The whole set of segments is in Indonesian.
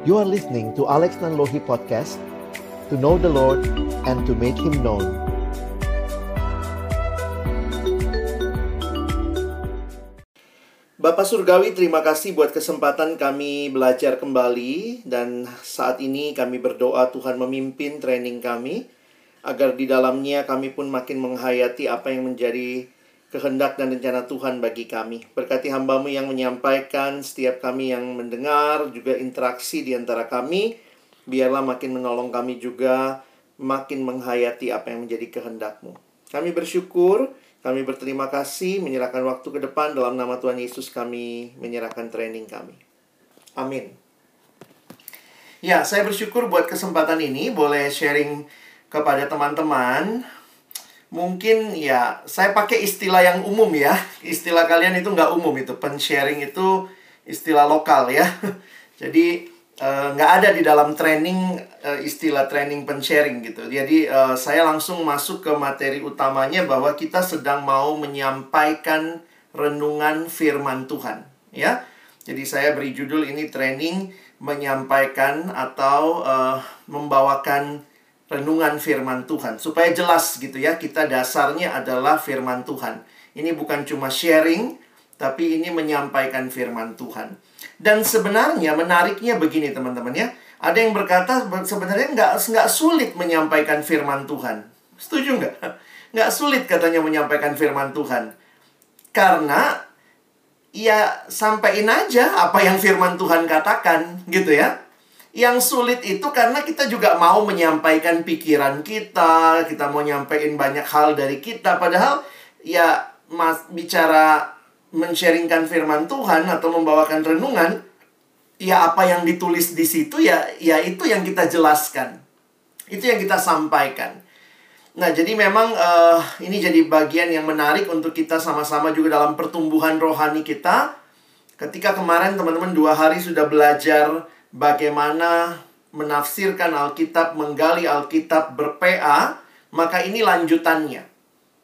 You are listening to Alex Nanlohi Podcast To know the Lord and to make Him known. Bapak Surgawi, terima kasih buat kesempatan kami belajar kembali dan saat ini kami berdoa Tuhan memimpin training kami agar di dalamnya kami pun makin menghayati apa yang menjadi kehendak dan rencana Tuhan bagi kami. Berkati hambamu yang menyampaikan, setiap kami yang mendengar, juga interaksi di antara kami, biarlah makin menolong kami juga makin menghayati apa yang menjadi kehendakmu. Kami bersyukur kami berterima kasih menyerahkan waktu ke depan dalam nama Tuhan Yesus kami menyerahkan training kami. Amin. Ya, saya bersyukur buat kesempatan ini boleh sharing kepada teman-teman. Mungkin ya, saya pakai istilah yang umum ya. Istilah kalian itu nggak umum itu. Pen-sharing itu istilah lokal ya. Jadi Eh, nggak uh, ada di dalam training uh, istilah training pen-sharing gitu. Jadi uh, saya langsung masuk ke materi utamanya bahwa kita sedang mau menyampaikan renungan firman Tuhan, ya. Jadi saya beri judul ini training menyampaikan atau uh, membawakan renungan firman Tuhan supaya jelas gitu ya. Kita dasarnya adalah firman Tuhan. Ini bukan cuma sharing, tapi ini menyampaikan firman Tuhan. Dan sebenarnya menariknya begini teman-teman ya. Ada yang berkata sebenarnya nggak nggak sulit menyampaikan firman Tuhan. Setuju nggak? Nggak sulit katanya menyampaikan firman Tuhan. Karena ya sampaikan aja apa yang firman Tuhan katakan gitu ya. Yang sulit itu karena kita juga mau menyampaikan pikiran kita, kita mau nyampaikan banyak hal dari kita padahal ya mas bicara mensharingkan firman Tuhan atau membawakan renungan, ya apa yang ditulis di situ ya ya itu yang kita jelaskan. Itu yang kita sampaikan. Nah, jadi memang uh, ini jadi bagian yang menarik untuk kita sama-sama juga dalam pertumbuhan rohani kita. Ketika kemarin teman-teman dua hari sudah belajar bagaimana menafsirkan Alkitab, menggali Alkitab ber-PA, maka ini lanjutannya.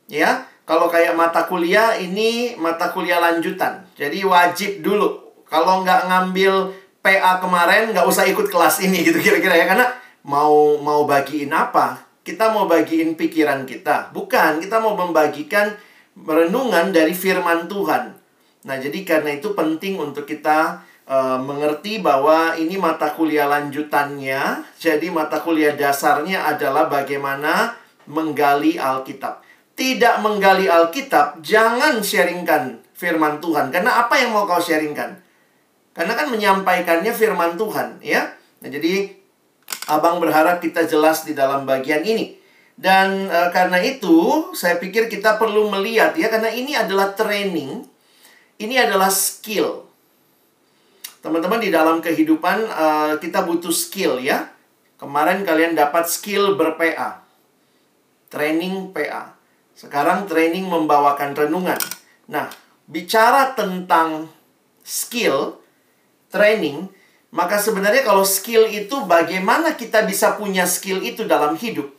Ya, kalau kayak mata kuliah, ini mata kuliah lanjutan. Jadi wajib dulu. Kalau nggak ngambil PA kemarin, nggak usah ikut kelas ini gitu kira-kira ya. Karena mau mau bagiin apa? Kita mau bagiin pikiran kita. Bukan, kita mau membagikan renungan dari firman Tuhan. Nah, jadi karena itu penting untuk kita uh, mengerti bahwa ini mata kuliah lanjutannya. Jadi mata kuliah dasarnya adalah bagaimana menggali Alkitab tidak menggali Alkitab, jangan sharingkan firman Tuhan. Karena apa yang mau kau sharingkan? Karena kan menyampaikannya firman Tuhan, ya. Nah, jadi Abang berharap kita jelas di dalam bagian ini. Dan e, karena itu, saya pikir kita perlu melihat ya karena ini adalah training. Ini adalah skill. Teman-teman di dalam kehidupan e, kita butuh skill ya. Kemarin kalian dapat skill ber-PA. Training PA. Sekarang training membawakan renungan. Nah, bicara tentang skill training, maka sebenarnya kalau skill itu bagaimana kita bisa punya skill itu dalam hidup?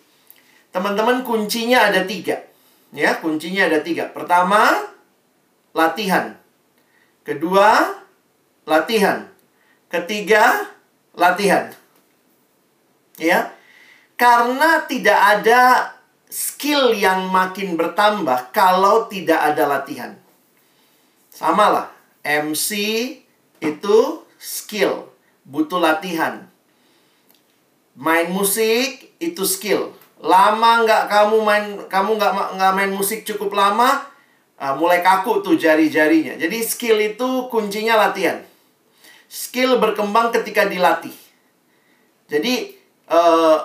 Teman-teman kuncinya ada tiga. Ya, kuncinya ada tiga. Pertama, latihan. Kedua, latihan. Ketiga, latihan. Ya, karena tidak ada skill yang makin bertambah kalau tidak ada latihan. Sama lah, MC itu skill, butuh latihan. Main musik itu skill. Lama nggak kamu main, kamu nggak nggak main musik cukup lama, uh, mulai kaku tuh jari-jarinya. Jadi skill itu kuncinya latihan. Skill berkembang ketika dilatih. Jadi uh,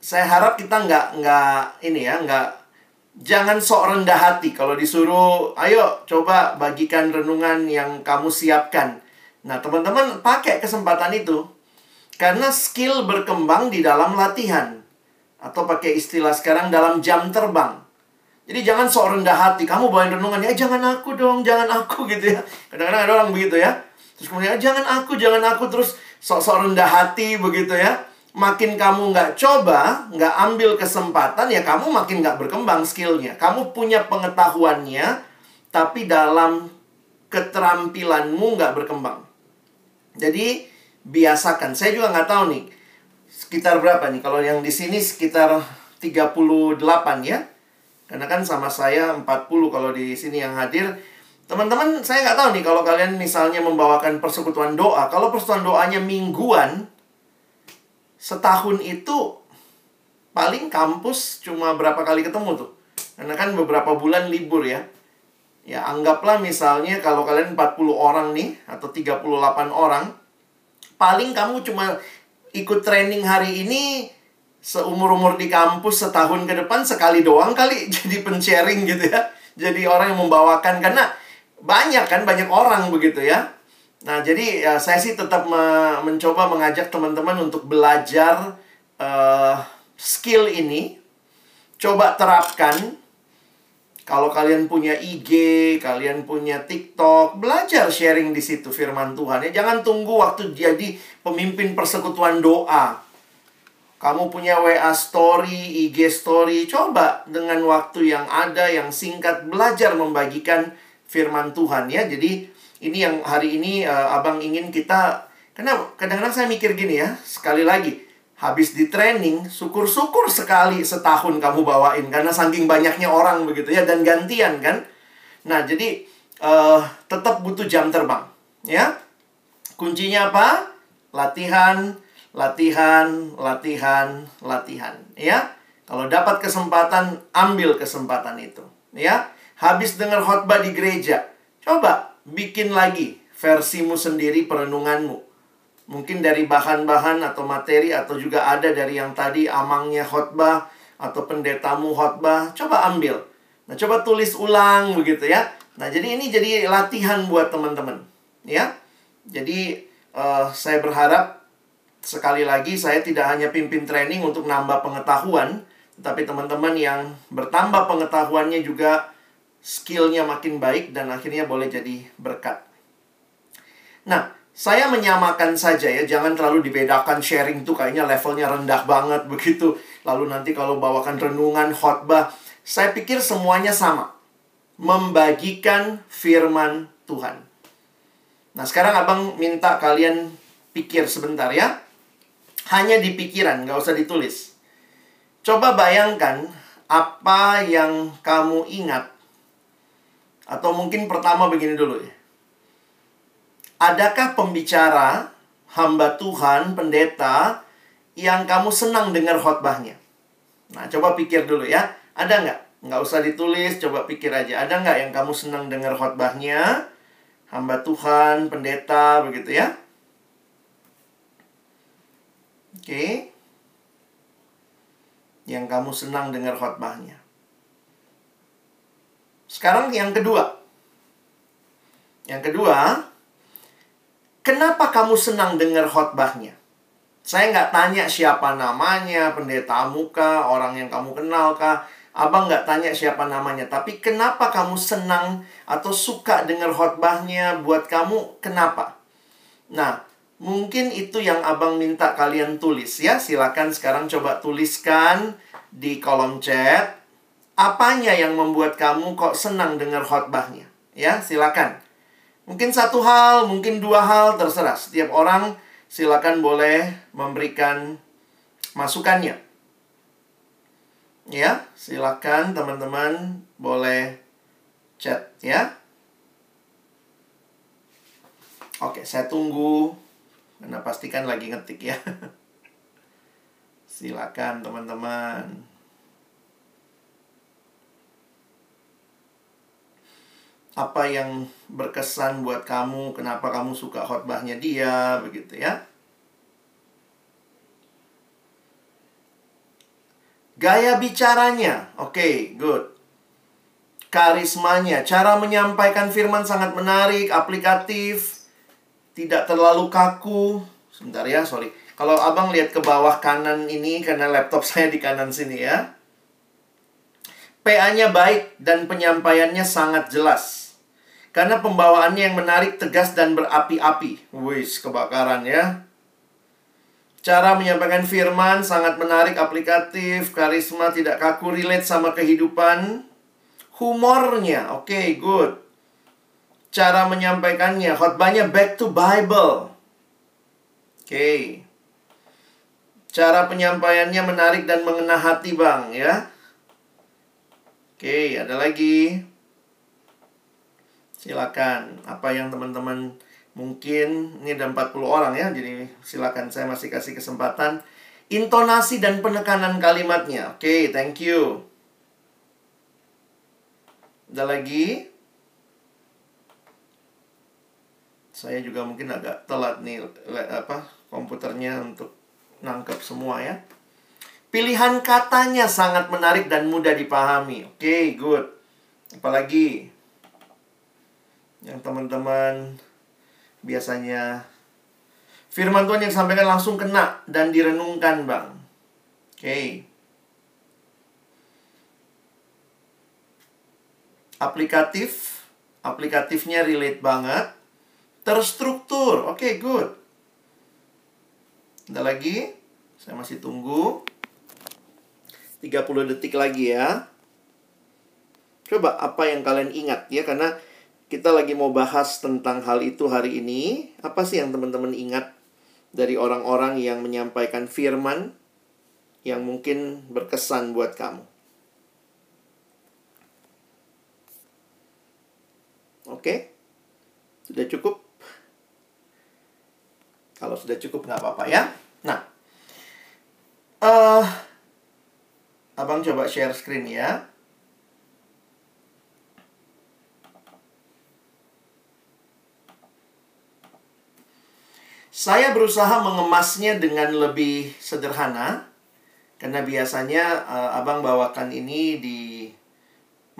saya harap kita nggak nggak ini ya nggak jangan sok rendah hati kalau disuruh ayo coba bagikan renungan yang kamu siapkan. Nah teman-teman pakai kesempatan itu karena skill berkembang di dalam latihan atau pakai istilah sekarang dalam jam terbang. Jadi jangan sok rendah hati kamu bawain renungan ya jangan aku dong jangan aku gitu ya. Kadang-kadang ada orang begitu ya terus kemudian jangan aku jangan aku terus sok-sok rendah hati begitu ya makin kamu nggak coba, nggak ambil kesempatan, ya kamu makin nggak berkembang skillnya. Kamu punya pengetahuannya, tapi dalam keterampilanmu nggak berkembang. Jadi, biasakan. Saya juga nggak tahu nih sekitar berapa nih. Kalau yang di sini sekitar 38 ya. Karena kan sama saya 40 kalau di sini yang hadir. Teman-teman, saya nggak tahu nih kalau kalian misalnya membawakan persekutuan doa. Kalau persekutuan doanya mingguan, setahun itu paling kampus cuma berapa kali ketemu tuh. Karena kan beberapa bulan libur ya. Ya, anggaplah misalnya kalau kalian 40 orang nih atau 38 orang, paling kamu cuma ikut training hari ini seumur-umur di kampus setahun ke depan sekali doang kali jadi pensharing gitu ya. Jadi orang yang membawakan karena banyak kan banyak orang begitu ya. Nah, jadi ya, saya sih tetap me mencoba mengajak teman-teman untuk belajar uh, skill ini. Coba terapkan kalau kalian punya IG, kalian punya TikTok, belajar sharing di situ firman Tuhan ya. Jangan tunggu waktu jadi pemimpin persekutuan doa. Kamu punya WA story, IG story, coba dengan waktu yang ada yang singkat belajar membagikan firman Tuhan ya. Jadi ini yang hari ini uh, Abang ingin kita karena kadang-kadang saya mikir gini ya, sekali lagi habis di training, syukur-syukur sekali setahun kamu bawain karena saking banyaknya orang begitu ya dan gantian kan. Nah, jadi uh, tetap butuh jam terbang, ya. Kuncinya apa? Latihan, latihan, latihan, latihan, ya. Kalau dapat kesempatan, ambil kesempatan itu, ya. Habis dengar khotbah di gereja, coba bikin lagi versimu sendiri perenunganmu Mungkin dari bahan-bahan atau materi atau juga ada dari yang tadi amangnya khotbah atau pendetamu khotbah, coba ambil. Nah, coba tulis ulang begitu ya. Nah, jadi ini jadi latihan buat teman-teman, ya. Jadi uh, saya berharap sekali lagi saya tidak hanya pimpin training untuk nambah pengetahuan, tapi teman-teman yang bertambah pengetahuannya juga skillnya makin baik dan akhirnya boleh jadi berkat. Nah, saya menyamakan saja ya, jangan terlalu dibedakan sharing tuh kayaknya levelnya rendah banget begitu. Lalu nanti kalau bawakan renungan, khotbah, saya pikir semuanya sama. Membagikan firman Tuhan. Nah, sekarang Abang minta kalian pikir sebentar ya. Hanya di pikiran, nggak usah ditulis. Coba bayangkan apa yang kamu ingat. Atau mungkin pertama begini dulu ya Adakah pembicara, hamba Tuhan, pendeta, yang kamu senang dengar khotbahnya? Nah, coba pikir dulu ya. Ada nggak? Nggak usah ditulis, coba pikir aja. Ada nggak yang kamu senang dengar khotbahnya? Hamba Tuhan, pendeta, begitu ya. Oke. Yang kamu senang dengar khotbahnya. Sekarang yang kedua. Yang kedua, Kenapa kamu senang dengar khotbahnya? Saya nggak tanya siapa namanya, pendeta muka, orang yang kamu kenal kah. Abang nggak tanya siapa namanya, tapi kenapa kamu senang atau suka dengar khotbahnya buat kamu, kenapa? Nah, mungkin itu yang abang minta kalian tulis ya. Silakan sekarang coba tuliskan di kolom chat. Apanya yang membuat kamu kok senang dengar khotbahnya? Ya, silakan. Mungkin satu hal, mungkin dua hal, terserah. Setiap orang silakan boleh memberikan masukannya. Ya, silakan teman-teman boleh chat ya. Oke, saya tunggu. Karena pastikan lagi ngetik ya. Silakan teman-teman. Apa yang berkesan buat kamu, kenapa kamu suka khotbahnya dia, begitu ya. Gaya bicaranya, oke, okay, good. Karismanya, cara menyampaikan firman sangat menarik, aplikatif, tidak terlalu kaku. Sebentar ya, sorry. Kalau abang lihat ke bawah kanan ini, karena laptop saya di kanan sini ya. PA-nya baik dan penyampaiannya sangat jelas. Karena pembawaannya yang menarik, tegas, dan berapi-api. Wis, kebakaran ya. Cara menyampaikan firman sangat menarik, aplikatif, karisma, tidak kaku, relate sama kehidupan. Humornya, oke, okay, good. Cara menyampaikannya, khotbahnya back to Bible. Oke. Cara penyampaiannya menarik dan mengena hati, Bang, ya. Oke, ada lagi. Silakan. Apa yang teman-teman mungkin ini ada 40 orang ya. Jadi silakan saya masih kasih kesempatan intonasi dan penekanan kalimatnya. Oke, thank you. Ada lagi? Saya juga mungkin agak telat nih apa komputernya untuk nangkep semua ya. Pilihan katanya sangat menarik dan mudah dipahami. Oke, okay, good. Apalagi yang teman-teman biasanya firman Tuhan yang sampaikan langsung kena dan direnungkan, Bang. Oke. Okay. Aplikatif, aplikatifnya relate banget. Terstruktur. Oke, okay, good. Ada lagi? Saya masih tunggu. 30 detik lagi ya. Coba apa yang kalian ingat ya karena kita lagi mau bahas tentang hal itu hari ini. Apa sih yang teman-teman ingat dari orang-orang yang menyampaikan firman yang mungkin berkesan buat kamu? Oke? Sudah cukup? Kalau sudah cukup nggak apa-apa ya. Nah, uh, abang coba share screen ya. Saya berusaha mengemasnya dengan lebih sederhana karena biasanya uh, abang bawakan ini di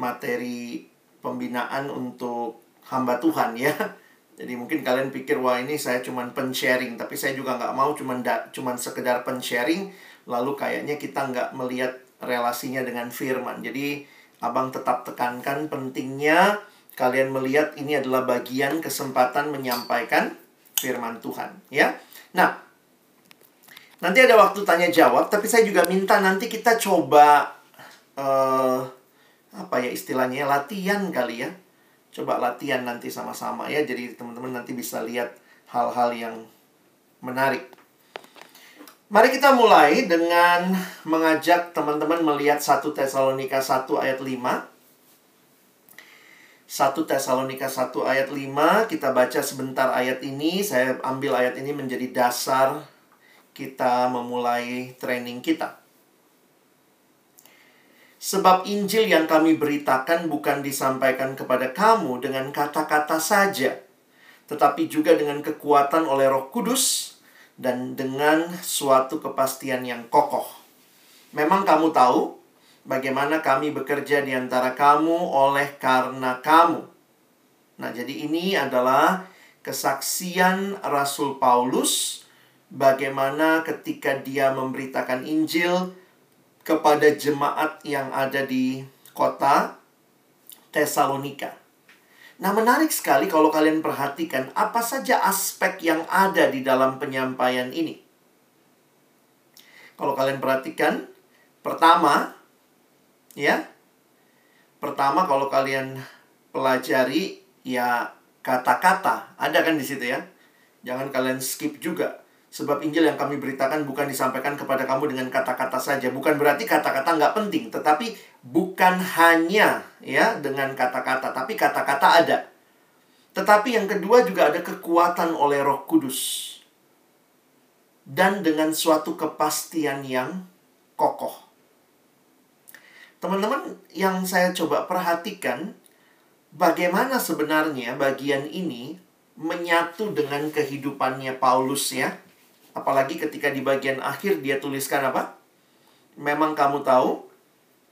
materi pembinaan untuk hamba Tuhan ya. Jadi mungkin kalian pikir wah ini saya cuman pen-sharing, tapi saya juga nggak mau cuman da, cuman sekedar pen-sharing, lalu kayaknya kita nggak melihat relasinya dengan firman. Jadi abang tetap tekankan pentingnya kalian melihat ini adalah bagian kesempatan menyampaikan firman Tuhan, ya. Nah, nanti ada waktu tanya jawab, tapi saya juga minta nanti kita coba uh, apa ya istilahnya latihan kali ya coba latihan nanti sama-sama ya. Jadi teman-teman nanti bisa lihat hal-hal yang menarik. Mari kita mulai dengan mengajak teman-teman melihat 1 Tesalonika 1 ayat 5. 1 Tesalonika 1 ayat 5 kita baca sebentar ayat ini saya ambil ayat ini menjadi dasar kita memulai training kita Sebab Injil yang kami beritakan bukan disampaikan kepada kamu dengan kata-kata saja, tetapi juga dengan kekuatan oleh Roh Kudus dan dengan suatu kepastian yang kokoh. Memang kamu tahu bagaimana kami bekerja di antara kamu oleh karena kamu. Nah, jadi ini adalah kesaksian Rasul Paulus bagaimana ketika dia memberitakan Injil kepada jemaat yang ada di kota Tesalonika. Nah, menarik sekali kalau kalian perhatikan apa saja aspek yang ada di dalam penyampaian ini. Kalau kalian perhatikan, pertama, ya, pertama kalau kalian pelajari, ya kata-kata ada kan di situ ya. Jangan kalian skip juga. Sebab Injil yang kami beritakan bukan disampaikan kepada kamu dengan kata-kata saja. Bukan berarti kata-kata nggak penting. Tetapi bukan hanya ya dengan kata-kata. Tapi kata-kata ada. Tetapi yang kedua juga ada kekuatan oleh roh kudus. Dan dengan suatu kepastian yang kokoh. Teman-teman yang saya coba perhatikan, bagaimana sebenarnya bagian ini menyatu dengan kehidupannya Paulus ya Apalagi ketika di bagian akhir dia tuliskan apa? Memang kamu tahu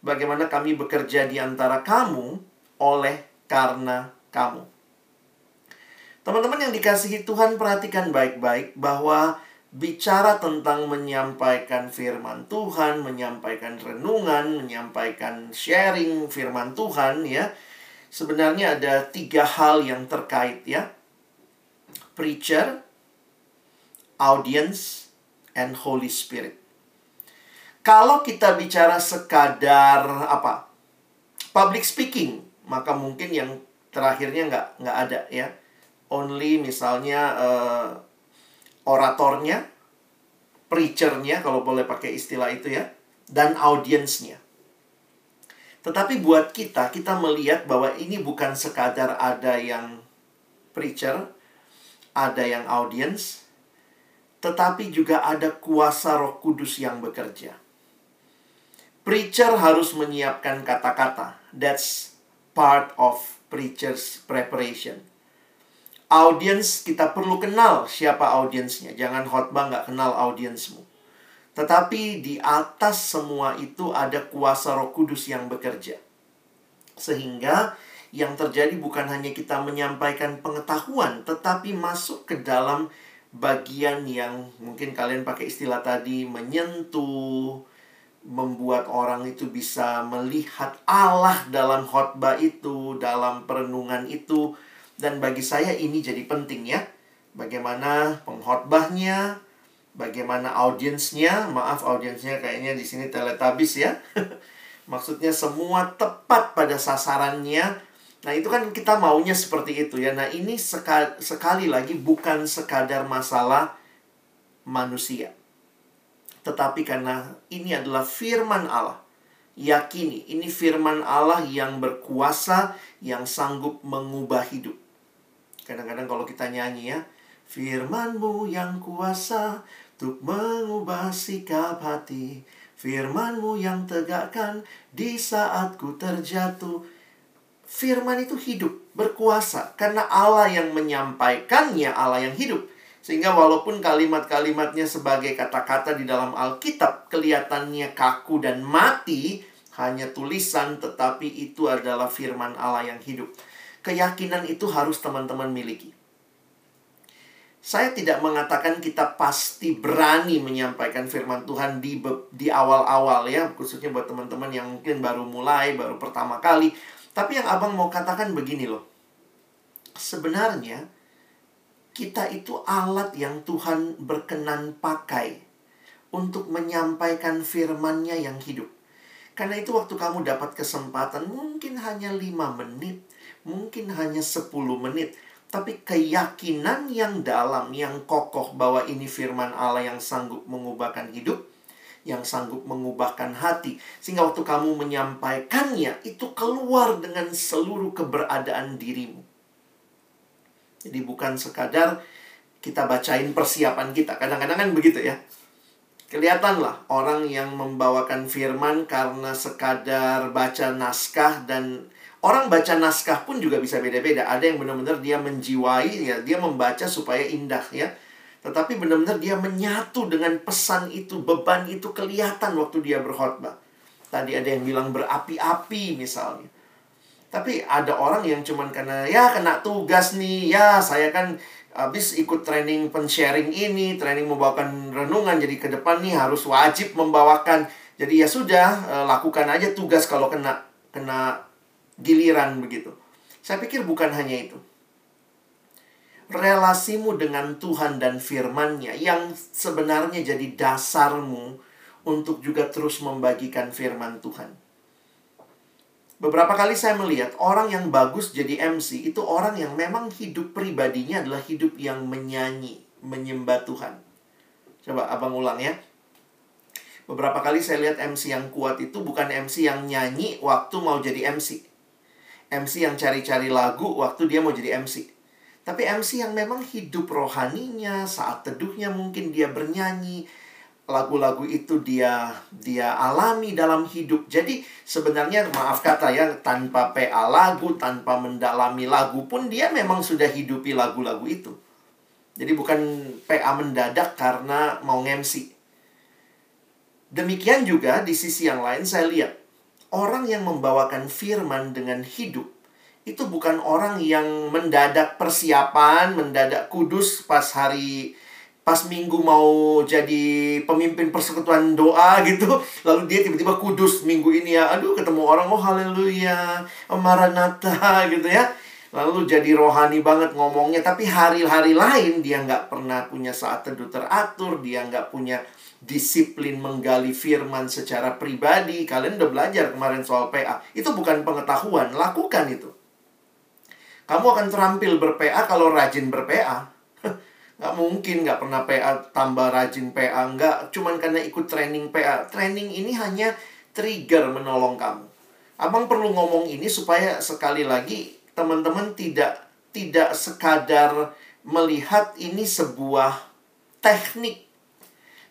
bagaimana kami bekerja di antara kamu oleh karena kamu. Teman-teman yang dikasihi Tuhan perhatikan baik-baik bahwa bicara tentang menyampaikan firman Tuhan, menyampaikan renungan, menyampaikan sharing firman Tuhan ya. Sebenarnya ada tiga hal yang terkait ya. Preacher, audience, and Holy Spirit. Kalau kita bicara sekadar apa? Public speaking, maka mungkin yang terakhirnya nggak nggak ada ya. Only misalnya uh, oratornya, preachernya kalau boleh pakai istilah itu ya, dan audiensnya. Tetapi buat kita, kita melihat bahwa ini bukan sekadar ada yang preacher, ada yang audience, tetapi juga ada kuasa Roh Kudus yang bekerja. Preacher harus menyiapkan kata-kata. That's part of preacher's preparation. Audience kita perlu kenal siapa audiensnya. Jangan khotbah nggak kenal audiensmu. Tetapi di atas semua itu ada kuasa Roh Kudus yang bekerja. Sehingga yang terjadi bukan hanya kita menyampaikan pengetahuan, tetapi masuk ke dalam bagian yang mungkin kalian pakai istilah tadi menyentuh, membuat orang itu bisa melihat Allah dalam khotbah itu, dalam perenungan itu. Dan bagi saya ini jadi penting ya. Bagaimana pengkhotbahnya, bagaimana audiensnya. Maaf audiensnya kayaknya di sini teletabis ya. Maksudnya semua tepat pada sasarannya. Nah itu kan kita maunya seperti itu ya. Nah ini sekali, sekali lagi bukan sekadar masalah manusia. Tetapi karena ini adalah firman Allah. Yakini ini firman Allah yang berkuasa yang sanggup mengubah hidup kadang-kadang kalau kita nyanyi ya firmanmu yang kuasa untuk mengubah sikap hati. Firmanmu yang tegakkan di saat ku terjatuh. Firman itu hidup, berkuasa Karena Allah yang menyampaikannya, Allah yang hidup. Sehingga walaupun kalimat-kalimatnya sebagai kata-kata di dalam Alkitab Kelihatannya kaku dan mati Hanya tulisan, tetapi itu adalah firman Allah yang hidup Keyakinan itu harus teman-teman miliki saya tidak mengatakan kita pasti berani menyampaikan firman Tuhan di di awal-awal ya, khususnya buat teman-teman yang mungkin baru mulai, baru pertama kali. Tapi yang Abang mau katakan begini loh. Sebenarnya kita itu alat yang Tuhan berkenan pakai untuk menyampaikan firman-Nya yang hidup. Karena itu waktu kamu dapat kesempatan mungkin hanya lima menit, mungkin hanya 10 menit tapi keyakinan yang dalam, yang kokoh bahwa ini firman Allah yang sanggup mengubahkan hidup, yang sanggup mengubahkan hati. Sehingga waktu kamu menyampaikannya, itu keluar dengan seluruh keberadaan dirimu. Jadi bukan sekadar kita bacain persiapan kita. Kadang-kadang kan begitu ya. Kelihatanlah orang yang membawakan firman karena sekadar baca naskah dan Orang baca naskah pun juga bisa beda-beda. Ada yang benar-benar dia menjiwai, ya dia membaca supaya indah ya. Tetapi benar-benar dia menyatu dengan pesan itu, beban itu kelihatan waktu dia berkhotbah. Tadi ada yang bilang berapi-api misalnya. Tapi ada orang yang cuman karena ya kena tugas nih, ya saya kan habis ikut training pensharing ini, training membawakan renungan jadi ke depan nih harus wajib membawakan. Jadi ya sudah eh, lakukan aja tugas kalau kena kena giliran begitu. Saya pikir bukan hanya itu. Relasimu dengan Tuhan dan firman-Nya yang sebenarnya jadi dasarmu untuk juga terus membagikan firman Tuhan. Beberapa kali saya melihat orang yang bagus jadi MC itu orang yang memang hidup pribadinya adalah hidup yang menyanyi, menyembah Tuhan. Coba abang ulang ya. Beberapa kali saya lihat MC yang kuat itu bukan MC yang nyanyi waktu mau jadi MC MC yang cari-cari lagu waktu dia mau jadi MC. Tapi MC yang memang hidup rohaninya, saat teduhnya mungkin dia bernyanyi, lagu-lagu itu dia dia alami dalam hidup. Jadi sebenarnya maaf kata ya tanpa PA lagu, tanpa mendalami lagu pun dia memang sudah hidupi lagu-lagu itu. Jadi bukan PA mendadak karena mau MC. Demikian juga di sisi yang lain saya lihat orang yang membawakan firman dengan hidup itu bukan orang yang mendadak persiapan, mendadak kudus pas hari pas minggu mau jadi pemimpin persekutuan doa gitu. Lalu dia tiba-tiba kudus minggu ini ya aduh ketemu orang oh haleluya maranatha gitu ya. Lalu jadi rohani banget ngomongnya tapi hari-hari lain dia nggak pernah punya saat teduh teratur dia nggak punya disiplin menggali firman secara pribadi. Kalian udah belajar kemarin soal PA. Itu bukan pengetahuan, lakukan itu. Kamu akan terampil ber-PA kalau rajin ber-PA. Nggak mungkin nggak pernah PA tambah rajin PA. Nggak cuman karena ikut training PA. Training ini hanya trigger menolong kamu. Abang perlu ngomong ini supaya sekali lagi teman-teman tidak tidak sekadar melihat ini sebuah teknik,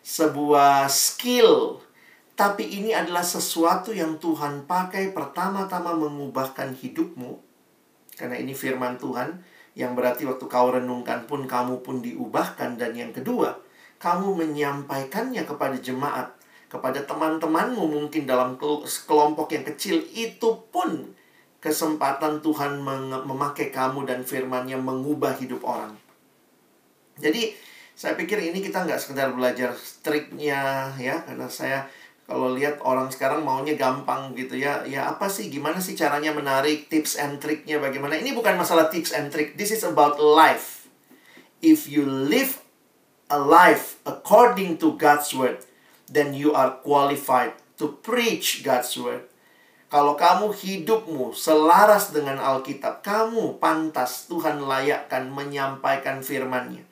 sebuah skill, tapi ini adalah sesuatu yang Tuhan pakai pertama-tama mengubahkan hidupmu. Karena ini firman Tuhan yang berarti waktu kau renungkan pun kamu pun diubahkan dan yang kedua, kamu menyampaikannya kepada jemaat kepada teman-temanmu mungkin dalam kelompok yang kecil itu pun kesempatan Tuhan memakai kamu dan firman-Nya mengubah hidup orang. Jadi saya pikir ini kita nggak sekedar belajar triknya ya. Karena saya kalau lihat orang sekarang maunya gampang gitu ya. Ya apa sih? Gimana sih caranya menarik tips and triknya? Bagaimana? Ini bukan masalah tips and trick. This is about life. If you live a life according to God's word then you are qualified to preach God's word. Kalau kamu hidupmu selaras dengan Alkitab, kamu pantas Tuhan layakkan menyampaikan firman-Nya.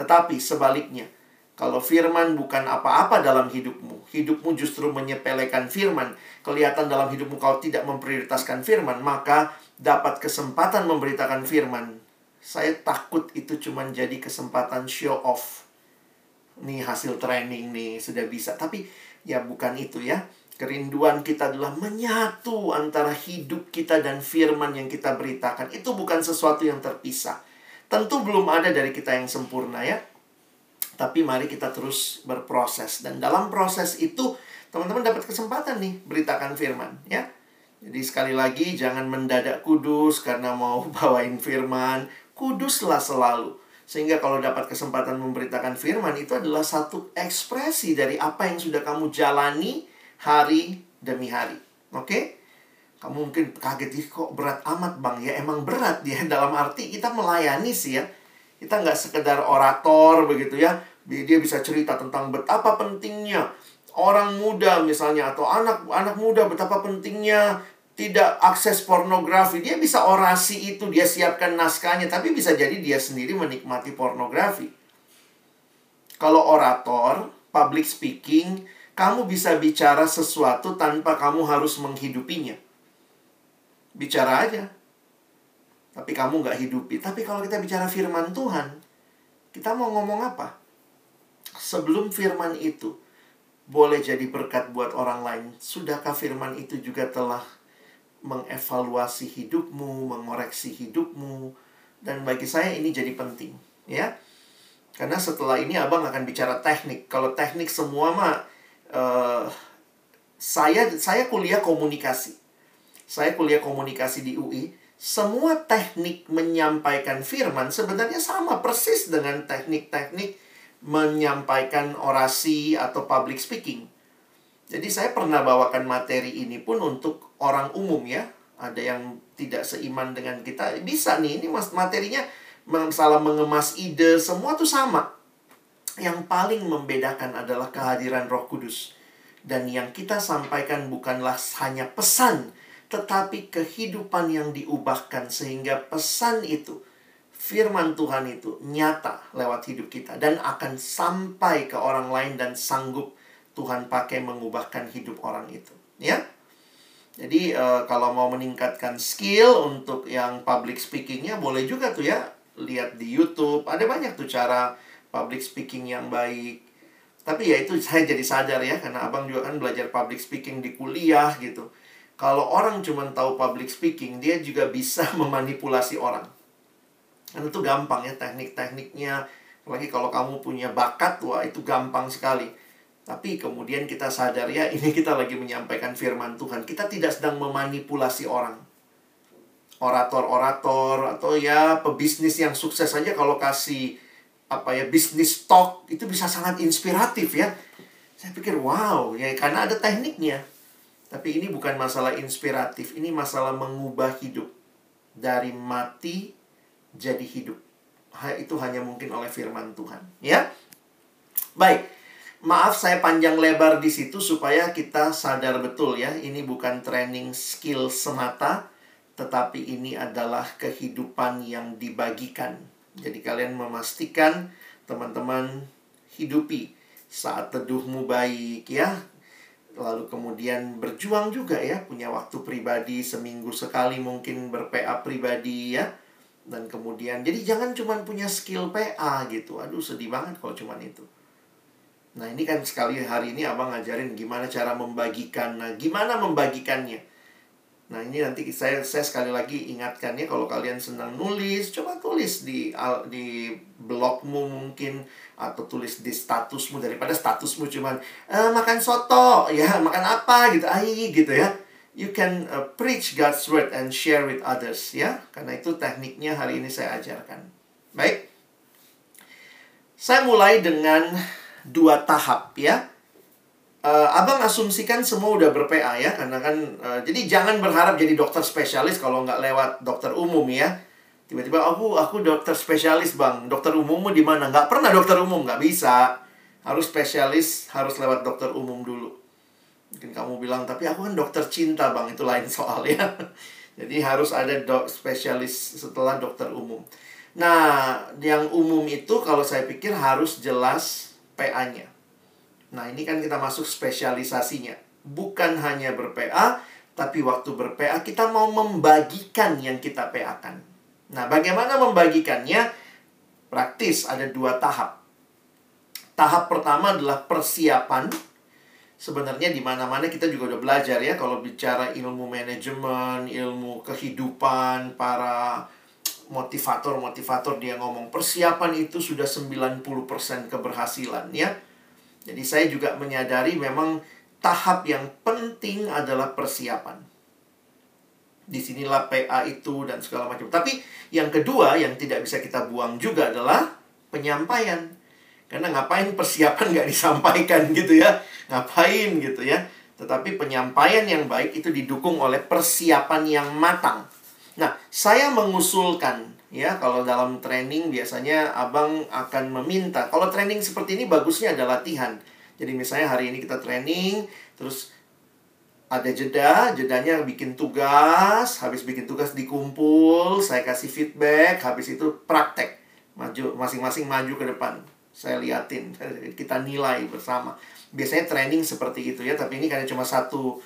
Tetapi sebaliknya, kalau firman bukan apa-apa dalam hidupmu, hidupmu justru menyepelekan firman, kelihatan dalam hidupmu kau tidak memprioritaskan firman, maka dapat kesempatan memberitakan firman. Saya takut itu cuma jadi kesempatan show off. Nih hasil training nih sudah bisa. Tapi ya bukan itu ya. Kerinduan kita adalah menyatu antara hidup kita dan firman yang kita beritakan. Itu bukan sesuatu yang terpisah tentu belum ada dari kita yang sempurna ya tapi mari kita terus berproses dan dalam proses itu teman-teman dapat kesempatan nih beritakan firman ya jadi sekali lagi jangan mendadak kudus karena mau bawain firman kuduslah selalu sehingga kalau dapat kesempatan memberitakan firman itu adalah satu ekspresi dari apa yang sudah kamu jalani hari demi hari. Oke? Okay? Kamu mungkin kaget ih kok berat amat bang ya emang berat dia dalam arti kita melayani sih ya kita nggak sekedar orator begitu ya dia bisa cerita tentang betapa pentingnya orang muda misalnya atau anak anak muda betapa pentingnya tidak akses pornografi. Dia bisa orasi itu, dia siapkan naskahnya, tapi bisa jadi dia sendiri menikmati pornografi. Kalau orator, public speaking, kamu bisa bicara sesuatu tanpa kamu harus menghidupinya. Bicara aja. Tapi kamu nggak hidupi. Tapi kalau kita bicara firman Tuhan, kita mau ngomong apa? Sebelum firman itu boleh jadi berkat buat orang lain, sudahkah firman itu juga telah mengevaluasi hidupmu, mengoreksi hidupmu. Dan bagi saya ini jadi penting, ya. Karena setelah ini abang akan bicara teknik. Kalau teknik semua mah uh, saya saya kuliah komunikasi. Saya kuliah komunikasi di UI. Semua teknik menyampaikan firman sebenarnya sama persis dengan teknik-teknik menyampaikan orasi atau public speaking. Jadi saya pernah bawakan materi ini pun untuk orang umum ya. Ada yang tidak seiman dengan kita. Bisa nih, ini materinya masalah mengemas ide, semua tuh sama. Yang paling membedakan adalah kehadiran roh kudus. Dan yang kita sampaikan bukanlah hanya pesan, tetapi kehidupan yang diubahkan sehingga pesan itu, firman Tuhan itu nyata lewat hidup kita dan akan sampai ke orang lain dan sanggup Tuhan pakai mengubahkan hidup orang itu, ya. Jadi uh, kalau mau meningkatkan skill untuk yang public speakingnya boleh juga tuh ya lihat di YouTube. Ada banyak tuh cara public speaking yang baik. Tapi ya itu saya jadi sadar ya karena abang juga kan belajar public speaking di kuliah gitu. Kalau orang cuma tahu public speaking, dia juga bisa memanipulasi orang. Dan itu gampang ya teknik-tekniknya. Apalagi kalau kamu punya bakat, wah itu gampang sekali tapi kemudian kita sadar ya, ini kita lagi menyampaikan firman Tuhan. Kita tidak sedang memanipulasi orang. Orator-orator atau ya pebisnis yang sukses saja kalau kasih apa ya bisnis talk itu bisa sangat inspiratif ya. Saya pikir wow ya karena ada tekniknya. Tapi ini bukan masalah inspiratif, ini masalah mengubah hidup dari mati jadi hidup. Itu hanya mungkin oleh firman Tuhan, ya. Baik. Maaf saya panjang lebar di situ supaya kita sadar betul ya, ini bukan training skill semata, tetapi ini adalah kehidupan yang dibagikan Jadi kalian memastikan teman-teman hidupi saat teduhmu baik ya. Lalu kemudian berjuang juga ya, punya waktu pribadi seminggu sekali mungkin ber-PA pribadi ya. Dan kemudian jadi jangan cuma punya skill PA gitu. Aduh sedih banget kalau cuma itu. Nah ini kan sekali hari ini abang ngajarin gimana cara membagikan. Nah gimana membagikannya? Nah ini nanti saya saya sekali lagi ingatkan ya kalau kalian senang nulis, coba tulis di di blogmu mungkin atau tulis di statusmu daripada statusmu cuman e, makan soto ya makan apa gitu ai gitu ya. You can uh, preach God's word and share with others ya karena itu tekniknya hari ini saya ajarkan. Baik, saya mulai dengan dua tahap ya uh, abang asumsikan semua udah ber-PA ya karena kan uh, jadi jangan berharap jadi dokter spesialis kalau nggak lewat dokter umum ya. Tiba-tiba aku aku dokter spesialis bang. Dokter umummu di mana? Nggak pernah dokter umum nggak bisa. Harus spesialis harus lewat dokter umum dulu. Mungkin kamu bilang tapi aku kan dokter cinta bang. Itu lain soal ya. Jadi harus ada dok spesialis setelah dokter umum. Nah yang umum itu kalau saya pikir harus jelas PA-nya Nah, ini kan kita masuk spesialisasinya. Bukan hanya ber-PA, tapi waktu ber-PA kita mau membagikan yang kita PA-kan. Nah, bagaimana membagikannya? Praktis, ada dua tahap. Tahap pertama adalah persiapan. Sebenarnya di mana-mana kita juga udah belajar ya kalau bicara ilmu manajemen, ilmu kehidupan, para motivator-motivator dia ngomong persiapan itu sudah 90% keberhasilan ya jadi saya juga menyadari memang tahap yang penting adalah persiapan. Di sinilah PA itu dan segala macam. Tapi yang kedua yang tidak bisa kita buang juga adalah penyampaian. Karena ngapain persiapan nggak disampaikan gitu ya. Ngapain gitu ya. Tetapi penyampaian yang baik itu didukung oleh persiapan yang matang. Nah, saya mengusulkan ya kalau dalam training biasanya abang akan meminta. Kalau training seperti ini bagusnya ada latihan. Jadi misalnya hari ini kita training terus ada jeda jedanya bikin tugas habis bikin tugas dikumpul saya kasih feedback habis itu praktek. Maju masing-masing maju ke depan. Saya liatin kita nilai bersama. Biasanya training seperti itu ya tapi ini karena cuma satu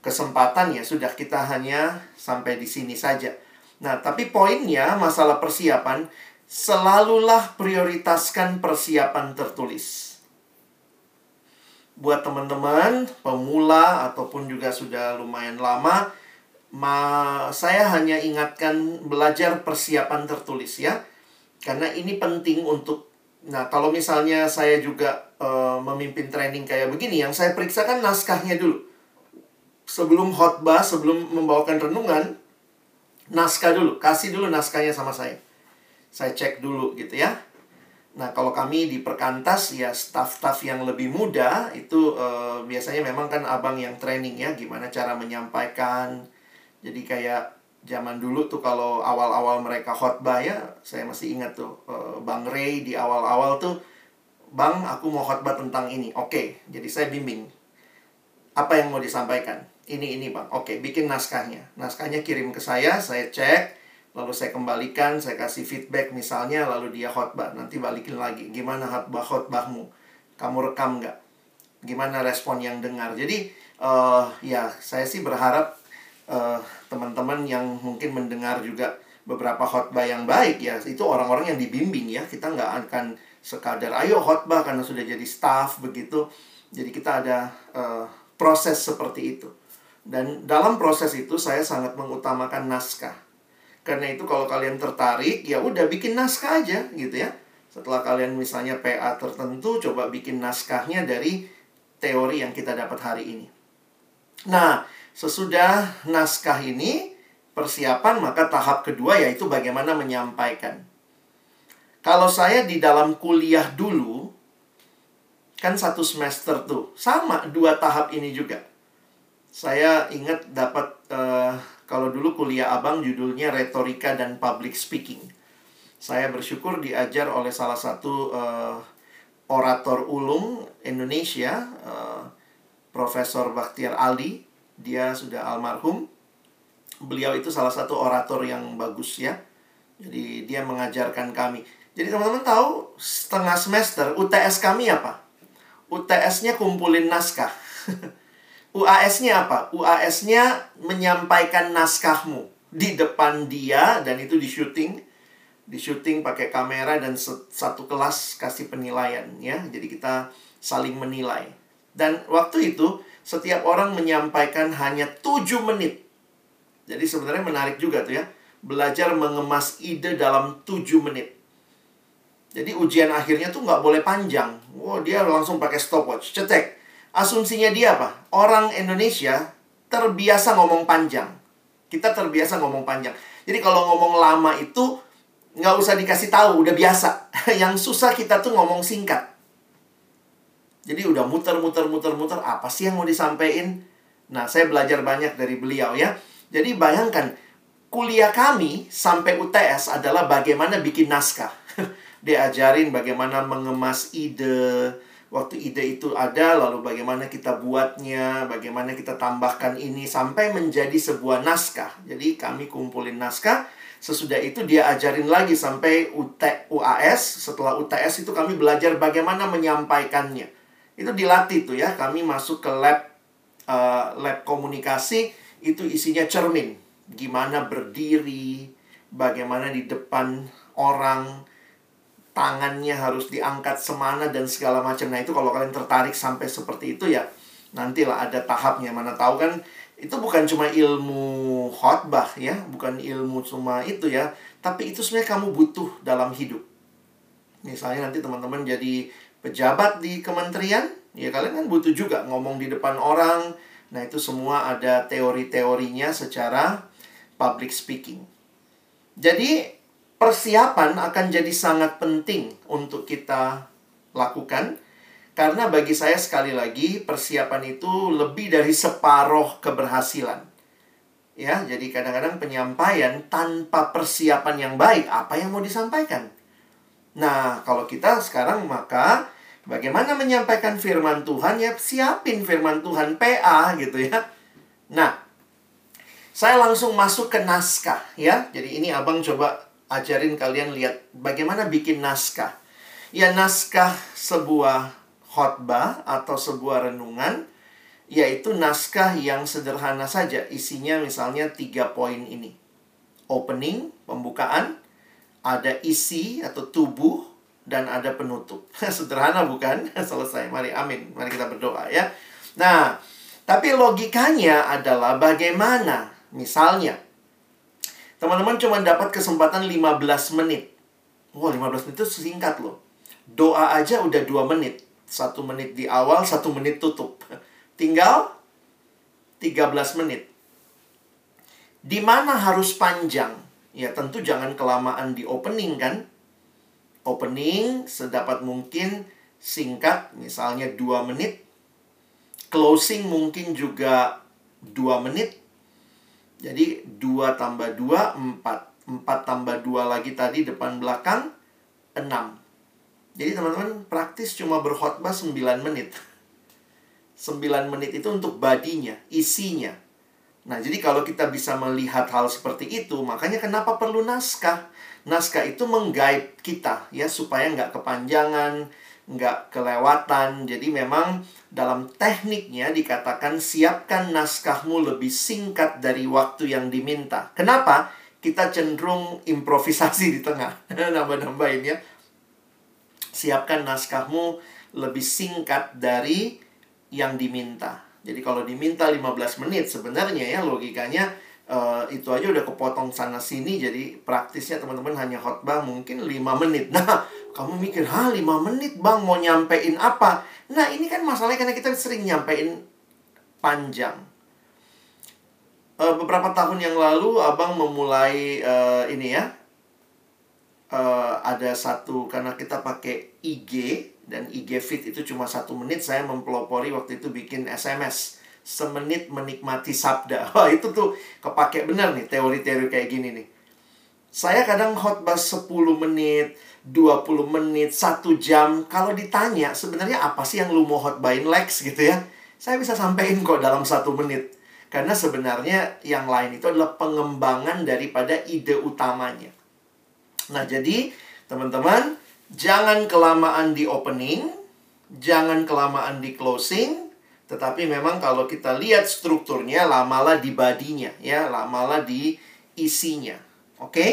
kesempatan ya sudah kita hanya sampai di sini saja Nah, tapi poinnya masalah persiapan, selalulah prioritaskan persiapan tertulis. Buat teman-teman, pemula ataupun juga sudah lumayan lama, ma saya hanya ingatkan belajar persiapan tertulis ya. Karena ini penting untuk Nah, kalau misalnya saya juga uh, memimpin training kayak begini, yang saya periksa kan naskahnya dulu. Sebelum khotbah, sebelum membawakan renungan, naskah dulu, kasih dulu naskahnya sama saya. Saya cek dulu gitu ya. Nah, kalau kami di perkantas ya staff-staff yang lebih muda itu uh, biasanya memang kan abang yang training ya gimana cara menyampaikan. Jadi kayak zaman dulu tuh kalau awal-awal mereka khotbah ya, saya masih ingat tuh uh, Bang Ray di awal-awal tuh Bang, aku mau khotbah tentang ini. Oke, jadi saya bimbing. Apa yang mau disampaikan? Ini ini bang. Oke bikin naskahnya. Naskahnya kirim ke saya saya cek lalu saya kembalikan saya kasih feedback misalnya lalu dia khotbah. Nanti balikin lagi. Gimana khotbah khotbahmu? Kamu rekam nggak? Gimana respon yang dengar? Jadi uh, ya saya sih berharap uh, teman-teman yang mungkin mendengar juga beberapa khotbah yang baik ya itu orang-orang yang dibimbing ya. Kita nggak akan sekadar ayo khotbah karena sudah jadi staff begitu. Jadi kita ada uh, proses seperti itu dan dalam proses itu saya sangat mengutamakan naskah. Karena itu kalau kalian tertarik, ya udah bikin naskah aja gitu ya. Setelah kalian misalnya PA tertentu, coba bikin naskahnya dari teori yang kita dapat hari ini. Nah, sesudah naskah ini, persiapan maka tahap kedua yaitu bagaimana menyampaikan. Kalau saya di dalam kuliah dulu, kan satu semester tuh, sama dua tahap ini juga saya ingat dapat uh, kalau dulu kuliah abang judulnya retorika dan public speaking. Saya bersyukur diajar oleh salah satu uh, orator ulung Indonesia, uh, Profesor Baktiar Ali. Dia sudah almarhum. Beliau itu salah satu orator yang bagus ya. Jadi dia mengajarkan kami. Jadi teman-teman tahu setengah semester UTS kami apa? UTS-nya kumpulin naskah. UAS-nya apa? UAS-nya menyampaikan naskahmu di depan dia dan itu di syuting. Di syuting pakai kamera dan satu kelas kasih penilaian ya. Jadi kita saling menilai. Dan waktu itu setiap orang menyampaikan hanya 7 menit. Jadi sebenarnya menarik juga tuh ya. Belajar mengemas ide dalam 7 menit. Jadi ujian akhirnya tuh nggak boleh panjang. Wow, dia langsung pakai stopwatch. Cetek Asumsinya dia apa? Orang Indonesia terbiasa ngomong panjang. Kita terbiasa ngomong panjang. Jadi kalau ngomong lama itu nggak usah dikasih tahu, udah biasa. Yang susah kita tuh ngomong singkat. Jadi udah muter-muter muter-muter apa sih yang mau disampaikan? Nah, saya belajar banyak dari beliau ya. Jadi bayangkan kuliah kami sampai UTS adalah bagaimana bikin naskah. Dia ajarin bagaimana mengemas ide, waktu ide itu ada lalu bagaimana kita buatnya, bagaimana kita tambahkan ini sampai menjadi sebuah naskah. Jadi kami kumpulin naskah, sesudah itu dia ajarin lagi sampai UT, UAS, setelah UTS itu kami belajar bagaimana menyampaikannya. Itu dilatih tuh ya, kami masuk ke lab uh, lab komunikasi itu isinya cermin. Gimana berdiri, bagaimana di depan orang, tangannya harus diangkat semana dan segala macam. Nah, itu kalau kalian tertarik sampai seperti itu ya nantilah ada tahapnya. Mana tahu kan itu bukan cuma ilmu khotbah ya, bukan ilmu cuma itu ya, tapi itu sebenarnya kamu butuh dalam hidup. Misalnya nanti teman-teman jadi pejabat di kementerian, ya kalian kan butuh juga ngomong di depan orang. Nah, itu semua ada teori-teorinya secara public speaking. Jadi persiapan akan jadi sangat penting untuk kita lakukan karena bagi saya sekali lagi persiapan itu lebih dari separoh keberhasilan. Ya, jadi kadang-kadang penyampaian tanpa persiapan yang baik, apa yang mau disampaikan? Nah, kalau kita sekarang maka bagaimana menyampaikan firman Tuhan ya siapin firman Tuhan PA gitu ya. Nah, saya langsung masuk ke naskah ya. Jadi ini Abang coba ajarin kalian lihat bagaimana bikin naskah. Ya naskah sebuah khotbah atau sebuah renungan yaitu naskah yang sederhana saja. Isinya misalnya tiga poin ini. Opening pembukaan ada isi atau tubuh dan ada penutup. Sederhana bukan? Selesai. Mari amin. Mari kita berdoa ya. Nah tapi logikanya adalah bagaimana? Misalnya Teman-teman cuma dapat kesempatan 15 menit. Wah, 15 menit itu singkat loh. Doa aja udah 2 menit. Satu menit di awal, satu menit tutup. Tinggal 13 menit. Di mana harus panjang? Ya tentu jangan kelamaan di opening kan. Opening sedapat mungkin singkat, misalnya 2 menit. Closing mungkin juga 2 menit jadi 2 tambah 2, 4. 4 tambah 2 lagi tadi depan belakang, 6. Jadi teman-teman praktis cuma berkhotbah 9 menit. 9 menit itu untuk badinya, isinya. Nah, jadi kalau kita bisa melihat hal seperti itu, makanya kenapa perlu naskah? Naskah itu menggait kita ya supaya nggak kepanjangan, nggak kelewatan. Jadi memang dalam tekniknya dikatakan siapkan naskahmu lebih singkat dari waktu yang diminta. Kenapa? Kita cenderung improvisasi di tengah. Nambah-nambahin ya. Siapkan naskahmu lebih singkat dari yang diminta. Jadi kalau diminta 15 menit sebenarnya ya logikanya uh, itu aja udah kepotong sana sini jadi praktisnya teman-teman hanya khotbah mungkin 5 menit. Nah, kamu mikir, "Hah, 5 menit, Bang, mau nyampein apa?" Nah, ini kan masalahnya karena kita sering nyampein panjang. Uh, beberapa tahun yang lalu abang memulai uh, ini ya. Uh, ada satu karena kita pakai IG dan IG Fit itu cuma satu menit saya mempelopori waktu itu bikin SMS semenit menikmati sabda. Wah, itu tuh kepake benar nih teori-teori kayak gini nih. Saya kadang khotbah 10 menit, 20 menit, 1 jam. Kalau ditanya sebenarnya apa sih yang lu mau khotbahin Lex gitu ya. Saya bisa sampaikan kok dalam satu menit. Karena sebenarnya yang lain itu adalah pengembangan daripada ide utamanya. Nah, jadi teman-teman, jangan kelamaan di opening, jangan kelamaan di closing, tetapi memang kalau kita lihat strukturnya, lamalah di badinya, ya, lamalah di isinya. Oke? Okay?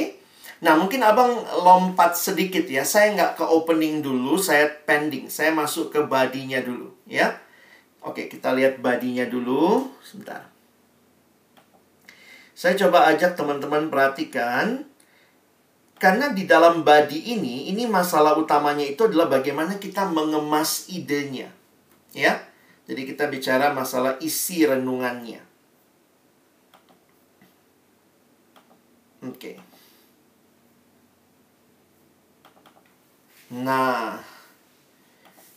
Nah, mungkin abang lompat sedikit ya. Saya nggak ke opening dulu, saya pending. Saya masuk ke badinya dulu, ya. Oke, kita lihat badinya dulu. Sebentar. Saya coba ajak teman-teman perhatikan. Karena di dalam body ini, ini masalah utamanya itu adalah bagaimana kita mengemas idenya. Ya. Jadi kita bicara masalah isi renungannya. Oke. Okay. Nah,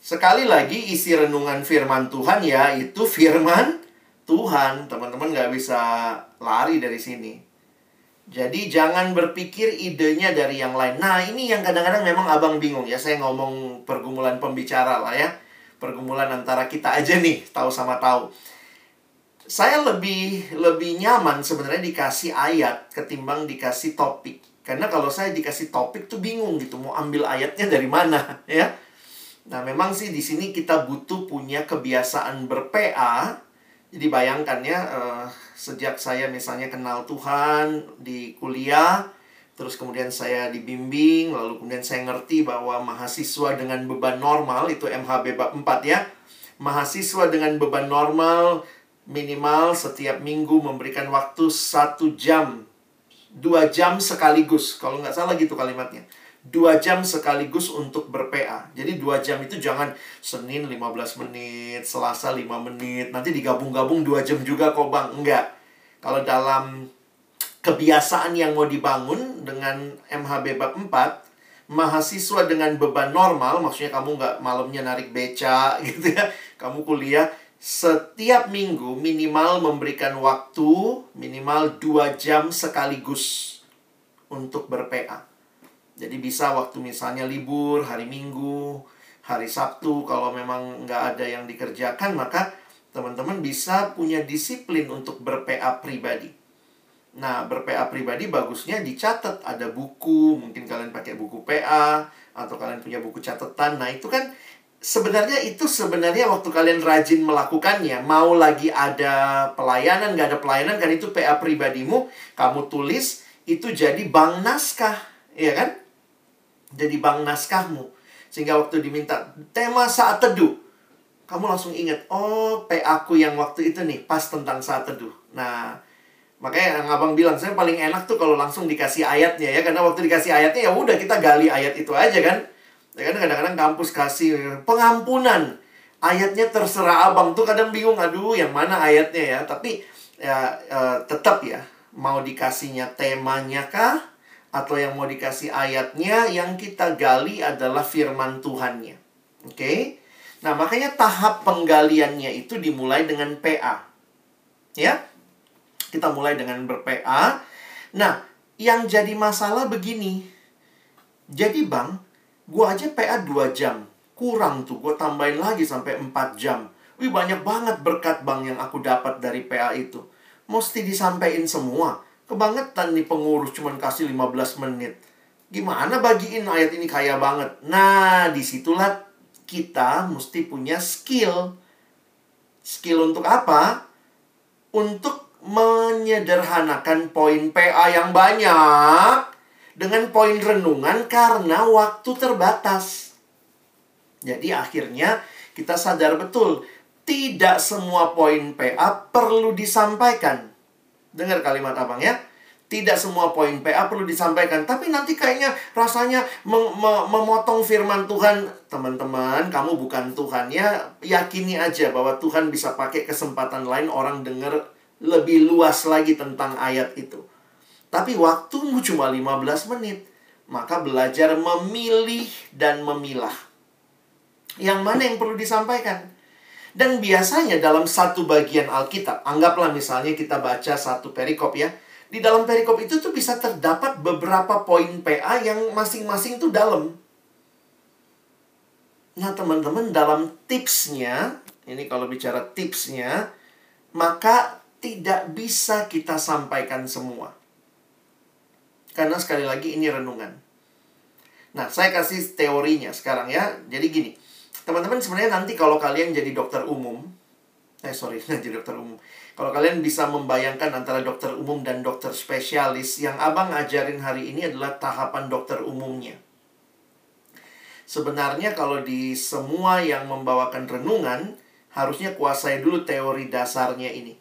sekali lagi isi renungan firman Tuhan ya, itu firman Tuhan. Teman-teman nggak bisa lari dari sini. Jadi jangan berpikir idenya dari yang lain. Nah ini yang kadang-kadang memang abang bingung ya. Saya ngomong pergumulan pembicara lah ya. Pergumulan antara kita aja nih, tahu sama tahu. Saya lebih lebih nyaman sebenarnya dikasih ayat ketimbang dikasih topik. Karena kalau saya dikasih topik tuh bingung gitu mau ambil ayatnya dari mana ya. Nah, memang sih di sini kita butuh punya kebiasaan berPA. Jadi bayangkan ya uh, sejak saya misalnya kenal Tuhan di kuliah, terus kemudian saya dibimbing, lalu kemudian saya ngerti bahwa mahasiswa dengan beban normal itu MHB bab 4 ya. Mahasiswa dengan beban normal minimal setiap minggu memberikan waktu satu jam dua jam sekaligus kalau nggak salah gitu kalimatnya. Dua jam sekaligus untuk berPA. Jadi dua jam itu jangan Senin 15 menit Selasa 5 menit nanti digabung-gabung dua jam juga kok bang. Enggak. Kalau dalam kebiasaan yang mau dibangun dengan MHB bab 4 mahasiswa dengan beban normal maksudnya kamu nggak malamnya narik beca gitu ya kamu kuliah setiap minggu minimal memberikan waktu minimal dua jam sekaligus untuk berPA. Jadi bisa waktu misalnya libur, hari Minggu, hari Sabtu, kalau memang nggak ada yang dikerjakan, maka teman-teman bisa punya disiplin untuk berPA pribadi. Nah, berPA pribadi bagusnya dicatat. Ada buku, mungkin kalian pakai buku PA, atau kalian punya buku catatan. Nah, itu kan sebenarnya itu sebenarnya waktu kalian rajin melakukannya mau lagi ada pelayanan nggak ada pelayanan kan itu PA pribadimu kamu tulis itu jadi bank naskah ya kan? Jadi bank naskahmu. Sehingga waktu diminta tema saat teduh kamu langsung ingat oh PA aku yang waktu itu nih pas tentang saat teduh. Nah makanya yang abang bilang saya paling enak tuh kalau langsung dikasih ayatnya ya karena waktu dikasih ayatnya ya udah kita gali ayat itu aja kan Ya kan kadang-kadang kampus kasih pengampunan. Ayatnya terserah abang tuh kadang bingung, aduh yang mana ayatnya ya. Tapi ya uh, tetap ya, mau dikasihnya temanya kah? Atau yang mau dikasih ayatnya, yang kita gali adalah firman Tuhannya. Oke? Okay? Nah, makanya tahap penggaliannya itu dimulai dengan PA. Ya? Kita mulai dengan ber-PA. Nah, yang jadi masalah begini. Jadi, Bang, Gue aja PA 2 jam. Kurang tuh, gue tambahin lagi sampai 4 jam. Wih, banyak banget berkat bang yang aku dapat dari PA itu. Mesti disampaikan semua. Kebangetan nih pengurus cuman kasih 15 menit. Gimana bagiin ayat ini kaya banget? Nah, di situlah kita mesti punya skill. Skill untuk apa? Untuk menyederhanakan poin PA yang banyak dengan poin renungan karena waktu terbatas. Jadi akhirnya kita sadar betul, tidak semua poin PA perlu disampaikan. Dengar kalimat abang ya. Tidak semua poin PA perlu disampaikan. Tapi nanti kayaknya rasanya mem mem memotong firman Tuhan. Teman-teman, kamu bukan Tuhan ya. Yakini aja bahwa Tuhan bisa pakai kesempatan lain orang dengar lebih luas lagi tentang ayat itu. Tapi waktumu cuma 15 menit. Maka belajar memilih dan memilah. Yang mana yang perlu disampaikan? Dan biasanya dalam satu bagian Alkitab, anggaplah misalnya kita baca satu perikop ya. Di dalam perikop itu tuh bisa terdapat beberapa poin PA yang masing-masing tuh dalam. Nah teman-teman dalam tipsnya, ini kalau bicara tipsnya, maka tidak bisa kita sampaikan semua. Karena sekali lagi ini renungan. Nah, saya kasih teorinya sekarang ya. Jadi gini, teman-teman sebenarnya nanti kalau kalian jadi dokter umum, eh sorry, jadi dokter umum. Kalau kalian bisa membayangkan antara dokter umum dan dokter spesialis, yang abang ajarin hari ini adalah tahapan dokter umumnya. Sebenarnya kalau di semua yang membawakan renungan, harusnya kuasai dulu teori dasarnya ini.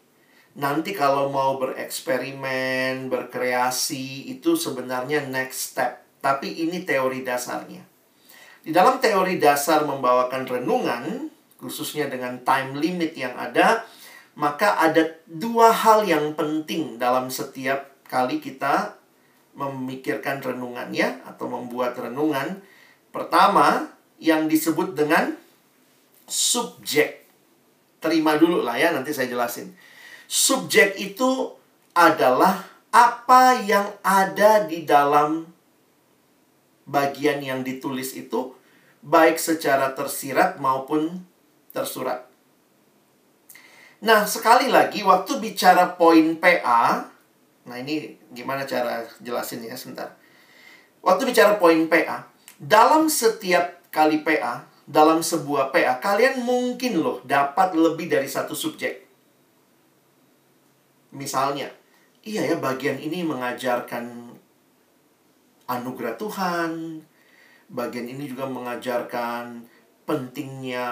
Nanti kalau mau bereksperimen, berkreasi, itu sebenarnya next step. Tapi ini teori dasarnya. Di dalam teori dasar membawakan renungan, khususnya dengan time limit yang ada, maka ada dua hal yang penting dalam setiap kali kita memikirkan renungan ya atau membuat renungan. Pertama, yang disebut dengan subjek. Terima dulu lah ya, nanti saya jelasin. Subjek itu adalah apa yang ada di dalam bagian yang ditulis itu, baik secara tersirat maupun tersurat. Nah, sekali lagi waktu bicara poin PA, nah ini gimana cara jelasinnya sebentar. Waktu bicara poin PA, dalam setiap kali PA, dalam sebuah PA, kalian mungkin loh dapat lebih dari satu subjek. Misalnya, iya ya bagian ini mengajarkan anugerah Tuhan, bagian ini juga mengajarkan pentingnya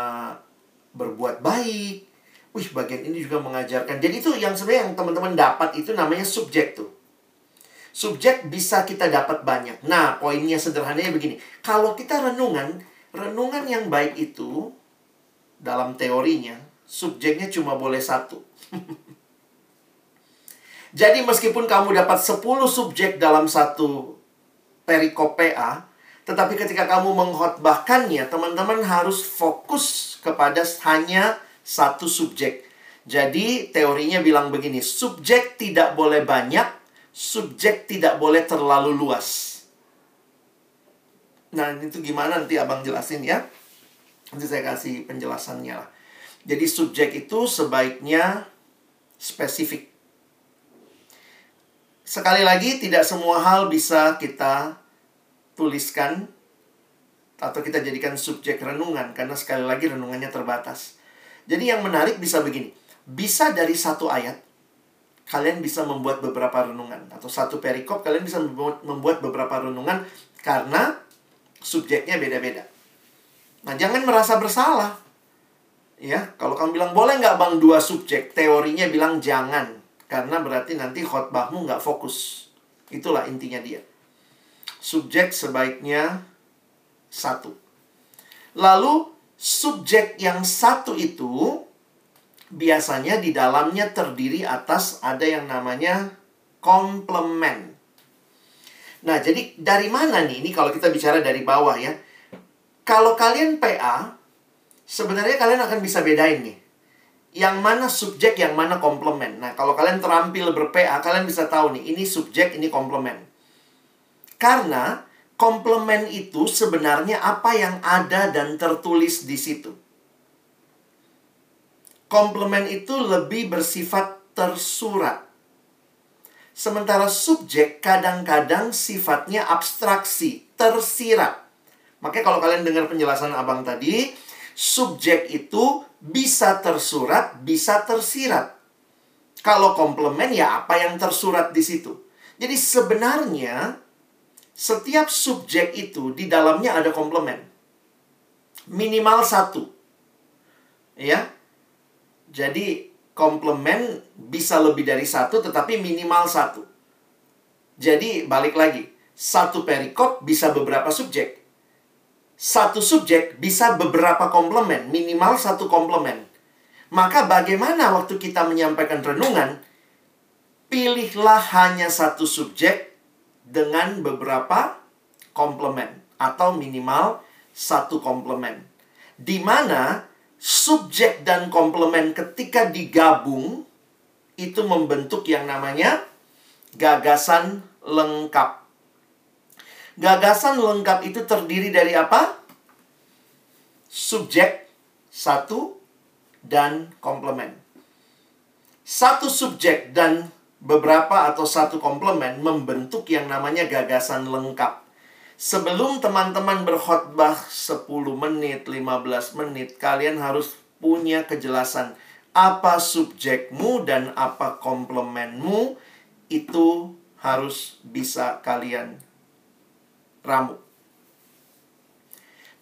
berbuat baik, wih bagian ini juga mengajarkan. Jadi itu yang sebenarnya yang teman-teman dapat itu namanya subjek tuh. Subjek bisa kita dapat banyak. Nah, poinnya sederhananya begini. Kalau kita renungan, renungan yang baik itu dalam teorinya, subjeknya cuma boleh satu. Jadi meskipun kamu dapat 10 subjek dalam satu perikop PA, tetapi ketika kamu mengkhotbahkannya, teman-teman harus fokus kepada hanya satu subjek. Jadi teorinya bilang begini, subjek tidak boleh banyak, subjek tidak boleh terlalu luas. Nah, itu gimana nanti Abang jelasin ya. Nanti saya kasih penjelasannya lah. Jadi subjek itu sebaiknya spesifik. Sekali lagi, tidak semua hal bisa kita tuliskan atau kita jadikan subjek renungan karena sekali lagi renungannya terbatas. Jadi yang menarik bisa begini. Bisa dari satu ayat, kalian bisa membuat beberapa renungan. Atau satu perikop, kalian bisa membuat beberapa renungan karena subjeknya beda-beda. Nah, jangan merasa bersalah. Ya, kalau kamu bilang, boleh nggak bang dua subjek? Teorinya bilang jangan. Karena berarti nanti khotbahmu nggak fokus. Itulah intinya dia. Subjek sebaiknya satu. Lalu, subjek yang satu itu biasanya di dalamnya terdiri atas ada yang namanya komplement. Nah, jadi dari mana nih? Ini kalau kita bicara dari bawah ya. Kalau kalian PA, sebenarnya kalian akan bisa bedain nih. Yang mana subjek, yang mana komplement. Nah, kalau kalian terampil ber-PA, kalian bisa tahu nih, ini subjek, ini komplement. Karena komplement itu sebenarnya apa yang ada dan tertulis di situ. Komplement itu lebih bersifat tersurat. Sementara subjek kadang-kadang sifatnya abstraksi, tersirat. Makanya kalau kalian dengar penjelasan abang tadi, subjek itu bisa tersurat, bisa tersirat. Kalau komplement ya apa yang tersurat di situ. Jadi sebenarnya setiap subjek itu di dalamnya ada komplement. Minimal satu. Ya. Jadi komplement bisa lebih dari satu tetapi minimal satu. Jadi balik lagi. Satu perikop bisa beberapa subjek. Satu subjek bisa beberapa komplement. Minimal satu komplement. Maka bagaimana waktu kita menyampaikan renungan, pilihlah hanya satu subjek dengan beberapa komplement atau minimal satu komplement. Di mana subjek dan komplement ketika digabung itu membentuk yang namanya gagasan lengkap. Gagasan lengkap itu terdiri dari apa? Subjek satu dan komplement. Satu subjek dan beberapa atau satu komplement membentuk yang namanya gagasan lengkap. sebelum teman-teman berkhotbah 10 menit, 15 menit, kalian harus punya kejelasan apa subjekmu dan apa komplementmu itu harus bisa kalian ramu.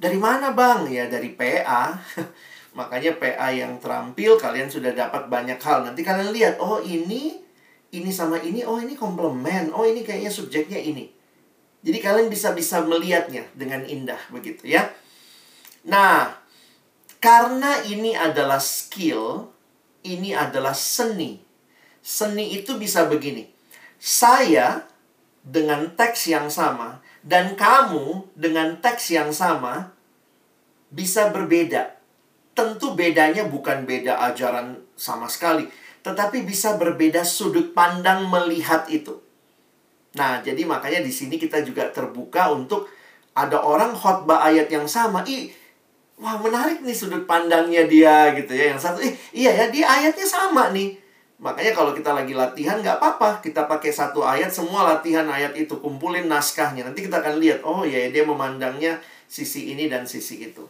Dari mana bang? Ya dari PA. Makanya PA yang terampil kalian sudah dapat banyak hal. Nanti kalian lihat, oh ini, ini sama ini, oh ini komplement, oh ini kayaknya subjeknya ini. Jadi kalian bisa bisa melihatnya dengan indah begitu ya. Nah, karena ini adalah skill, ini adalah seni. Seni itu bisa begini. Saya dengan teks yang sama dan kamu dengan teks yang sama bisa berbeda. Tentu bedanya bukan beda ajaran sama sekali, tetapi bisa berbeda sudut pandang melihat itu. Nah, jadi makanya di sini kita juga terbuka untuk ada orang khotbah ayat yang sama. Ih, wah menarik nih sudut pandangnya dia gitu ya. Yang satu, ih iya ya dia ayatnya sama nih. Makanya kalau kita lagi latihan nggak apa-apa. Kita pakai satu ayat, semua latihan ayat itu. Kumpulin naskahnya. Nanti kita akan lihat, oh ya dia memandangnya sisi ini dan sisi itu.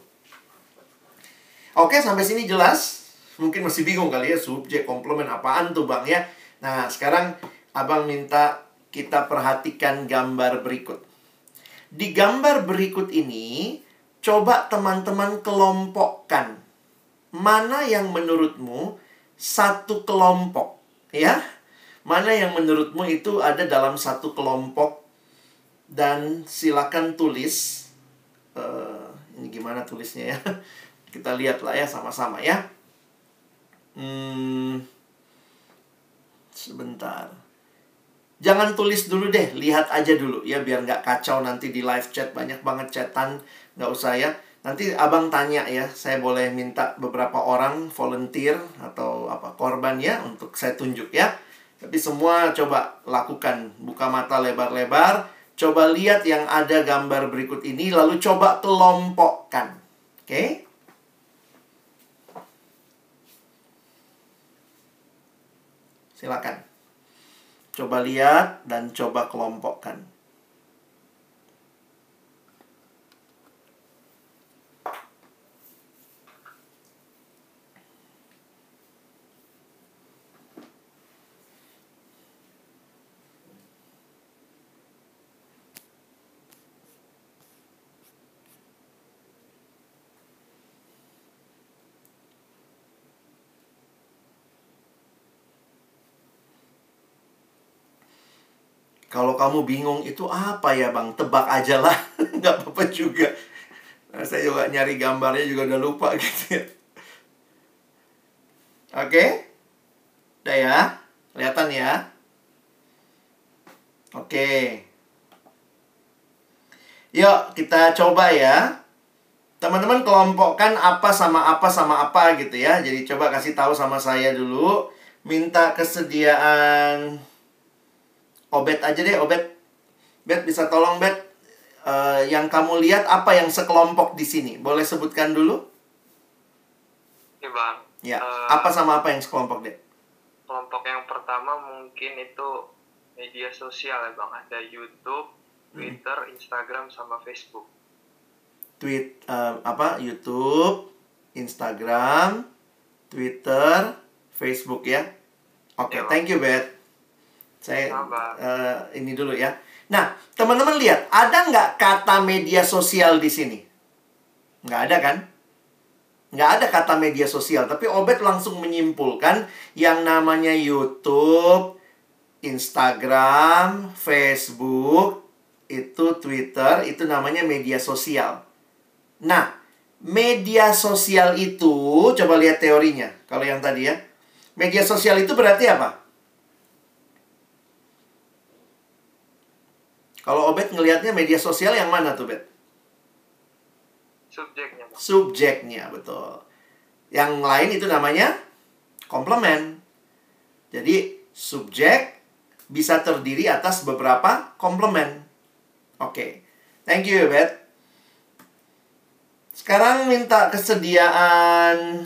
Oke, sampai sini jelas. Mungkin masih bingung kali ya, subjek, komplement, apaan tuh bang ya. Nah, sekarang abang minta kita perhatikan gambar berikut. Di gambar berikut ini, coba teman-teman kelompokkan mana yang menurutmu satu kelompok, ya. Mana yang menurutmu itu ada dalam satu kelompok dan silakan tulis. Uh, ini gimana tulisnya ya? Kita lihat lah ya sama-sama ya. Hmm, sebentar. Jangan tulis dulu deh, lihat aja dulu ya biar nggak kacau nanti di live chat banyak banget chatan nggak usah ya. Nanti abang tanya ya, saya boleh minta beberapa orang volunteer atau apa korban ya untuk saya tunjuk ya. Tapi semua coba lakukan, buka mata lebar-lebar, coba lihat yang ada gambar berikut ini, lalu coba kelompokkan. Oke? Okay? Silakan. Coba lihat dan coba kelompokkan. Kalau kamu bingung itu apa ya bang? Tebak aja lah. Nggak apa-apa juga. Nah, saya juga nyari gambarnya juga udah lupa gitu ya. Oke? Udah ya? Kelihatan ya? Oke. Yuk, kita coba ya. Teman-teman kelompokkan apa sama apa sama apa gitu ya. Jadi coba kasih tahu sama saya dulu. Minta kesediaan Obet aja deh, Obet. Bet bisa tolong Bet uh, yang kamu lihat apa yang sekelompok di sini? Boleh sebutkan dulu? Ya, Bang. Ya, uh, apa sama apa yang sekelompok deh? Kelompok yang pertama mungkin itu media sosial ya, Bang. Ada YouTube, hmm. Twitter, hmm. Instagram sama Facebook. Tweet uh, apa? YouTube, Instagram, Twitter, Facebook ya. Oke, okay, ya, thank you, Bet. Saya uh, ini dulu ya. Nah, teman-teman lihat, ada nggak kata media sosial di sini? Nggak ada kan? Nggak ada kata media sosial, tapi Obet langsung menyimpulkan yang namanya YouTube, Instagram, Facebook, itu Twitter, itu namanya media sosial. Nah, media sosial itu, coba lihat teorinya. Kalau yang tadi ya. Media sosial itu berarti apa? Kalau Obet ngelihatnya media sosial yang mana tuh, Bet? Subjeknya. Subjeknya, betul. Yang lain itu namanya komplement. Jadi, subjek bisa terdiri atas beberapa komplement. Oke. Okay. Thank you, Bet. Sekarang minta kesediaan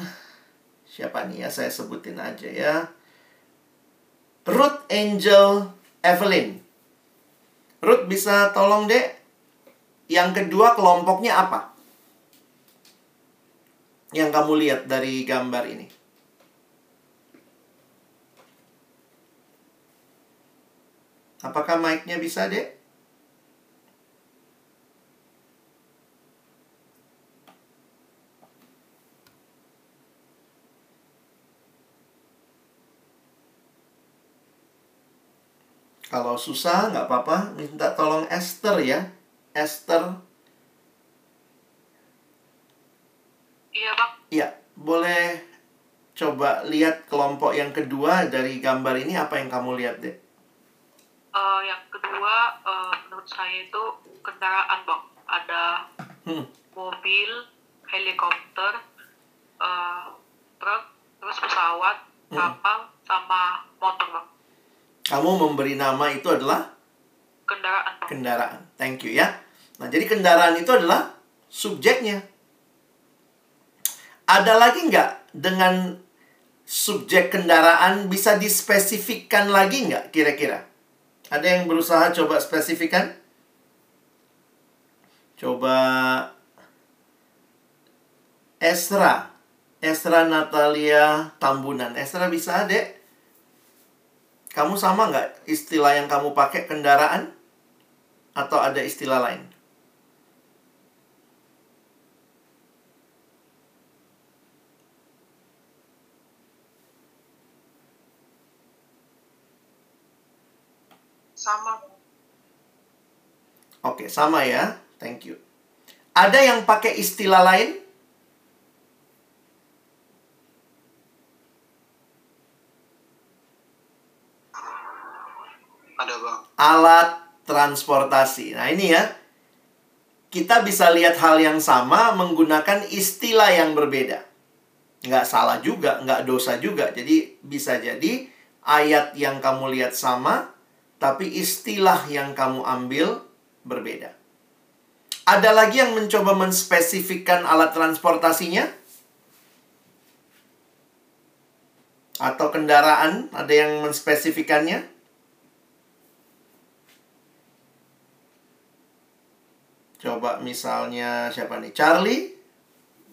siapa nih ya? Saya sebutin aja ya. Ruth Angel Evelyn. Ruth bisa tolong dek Yang kedua kelompoknya apa? Yang kamu lihat dari gambar ini. Apakah mic-nya bisa, Dek? Kalau susah nggak apa-apa, minta tolong Esther ya. Esther. Iya bang. Iya, boleh coba lihat kelompok yang kedua dari gambar ini apa yang kamu lihat deh? Uh, yang kedua uh, menurut saya itu kendaraan bang. Ada Hmm. mobil, helikopter, uh, truk, terus pesawat, Hmm. kapal, sama motor bang. Kamu memberi nama itu adalah Kendaraan kendaraan. Thank you ya. Nah, jadi kendaraan itu adalah subjeknya. Ada lagi nggak dengan subjek kendaraan bisa dispesifikkan lagi nggak kira-kira? Ada yang berusaha coba spesifikkan? Coba Esra. Esra Natalia Tambunan. Esra bisa, Dek? Kamu sama nggak istilah yang kamu pakai kendaraan? Atau ada istilah lain? Sama. Oke, sama ya. Thank you. Ada yang pakai istilah lain? Ada bang. Alat transportasi. Nah, ini ya. Kita bisa lihat hal yang sama menggunakan istilah yang berbeda. Nggak salah juga, nggak dosa juga. Jadi, bisa jadi ayat yang kamu lihat sama, tapi istilah yang kamu ambil berbeda. Ada lagi yang mencoba menspesifikkan alat transportasinya? Atau kendaraan, ada yang menspesifikannya? Coba misalnya siapa nih? Charlie?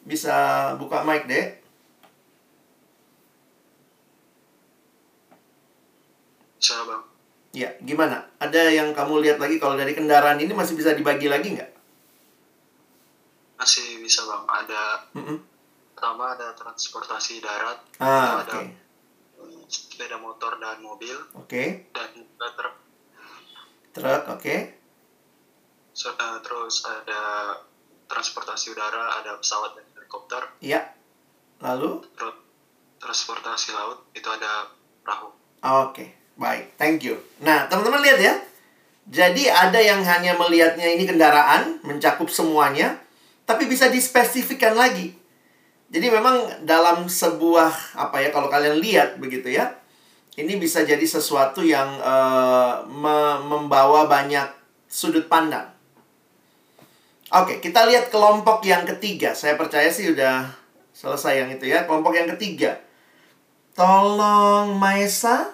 Bisa buka mic, Dek? Bisa bang. Ya, gimana? Ada yang kamu lihat lagi kalau dari kendaraan ini masih bisa dibagi lagi nggak? Masih bisa bang. Ada Mm-mm. pertama ada transportasi darat. Ah, ada oke. sepeda motor dan mobil Oke. dan juga truk. Truk, oke. So, eh, terus ada transportasi udara, ada pesawat dan helikopter. Iya. Lalu? Terus transportasi laut itu ada perahu. Oke, baik. Thank you. Nah, teman-teman lihat ya. Jadi ada yang hanya melihatnya ini kendaraan, mencakup semuanya, tapi bisa dispesifikkan lagi. Jadi memang dalam sebuah apa ya kalau kalian lihat begitu ya, ini bisa jadi sesuatu yang eh, me- membawa banyak sudut pandang. Oke, kita lihat kelompok yang ketiga. Saya percaya sih udah selesai yang itu ya. Kelompok yang ketiga. Tolong Maesa,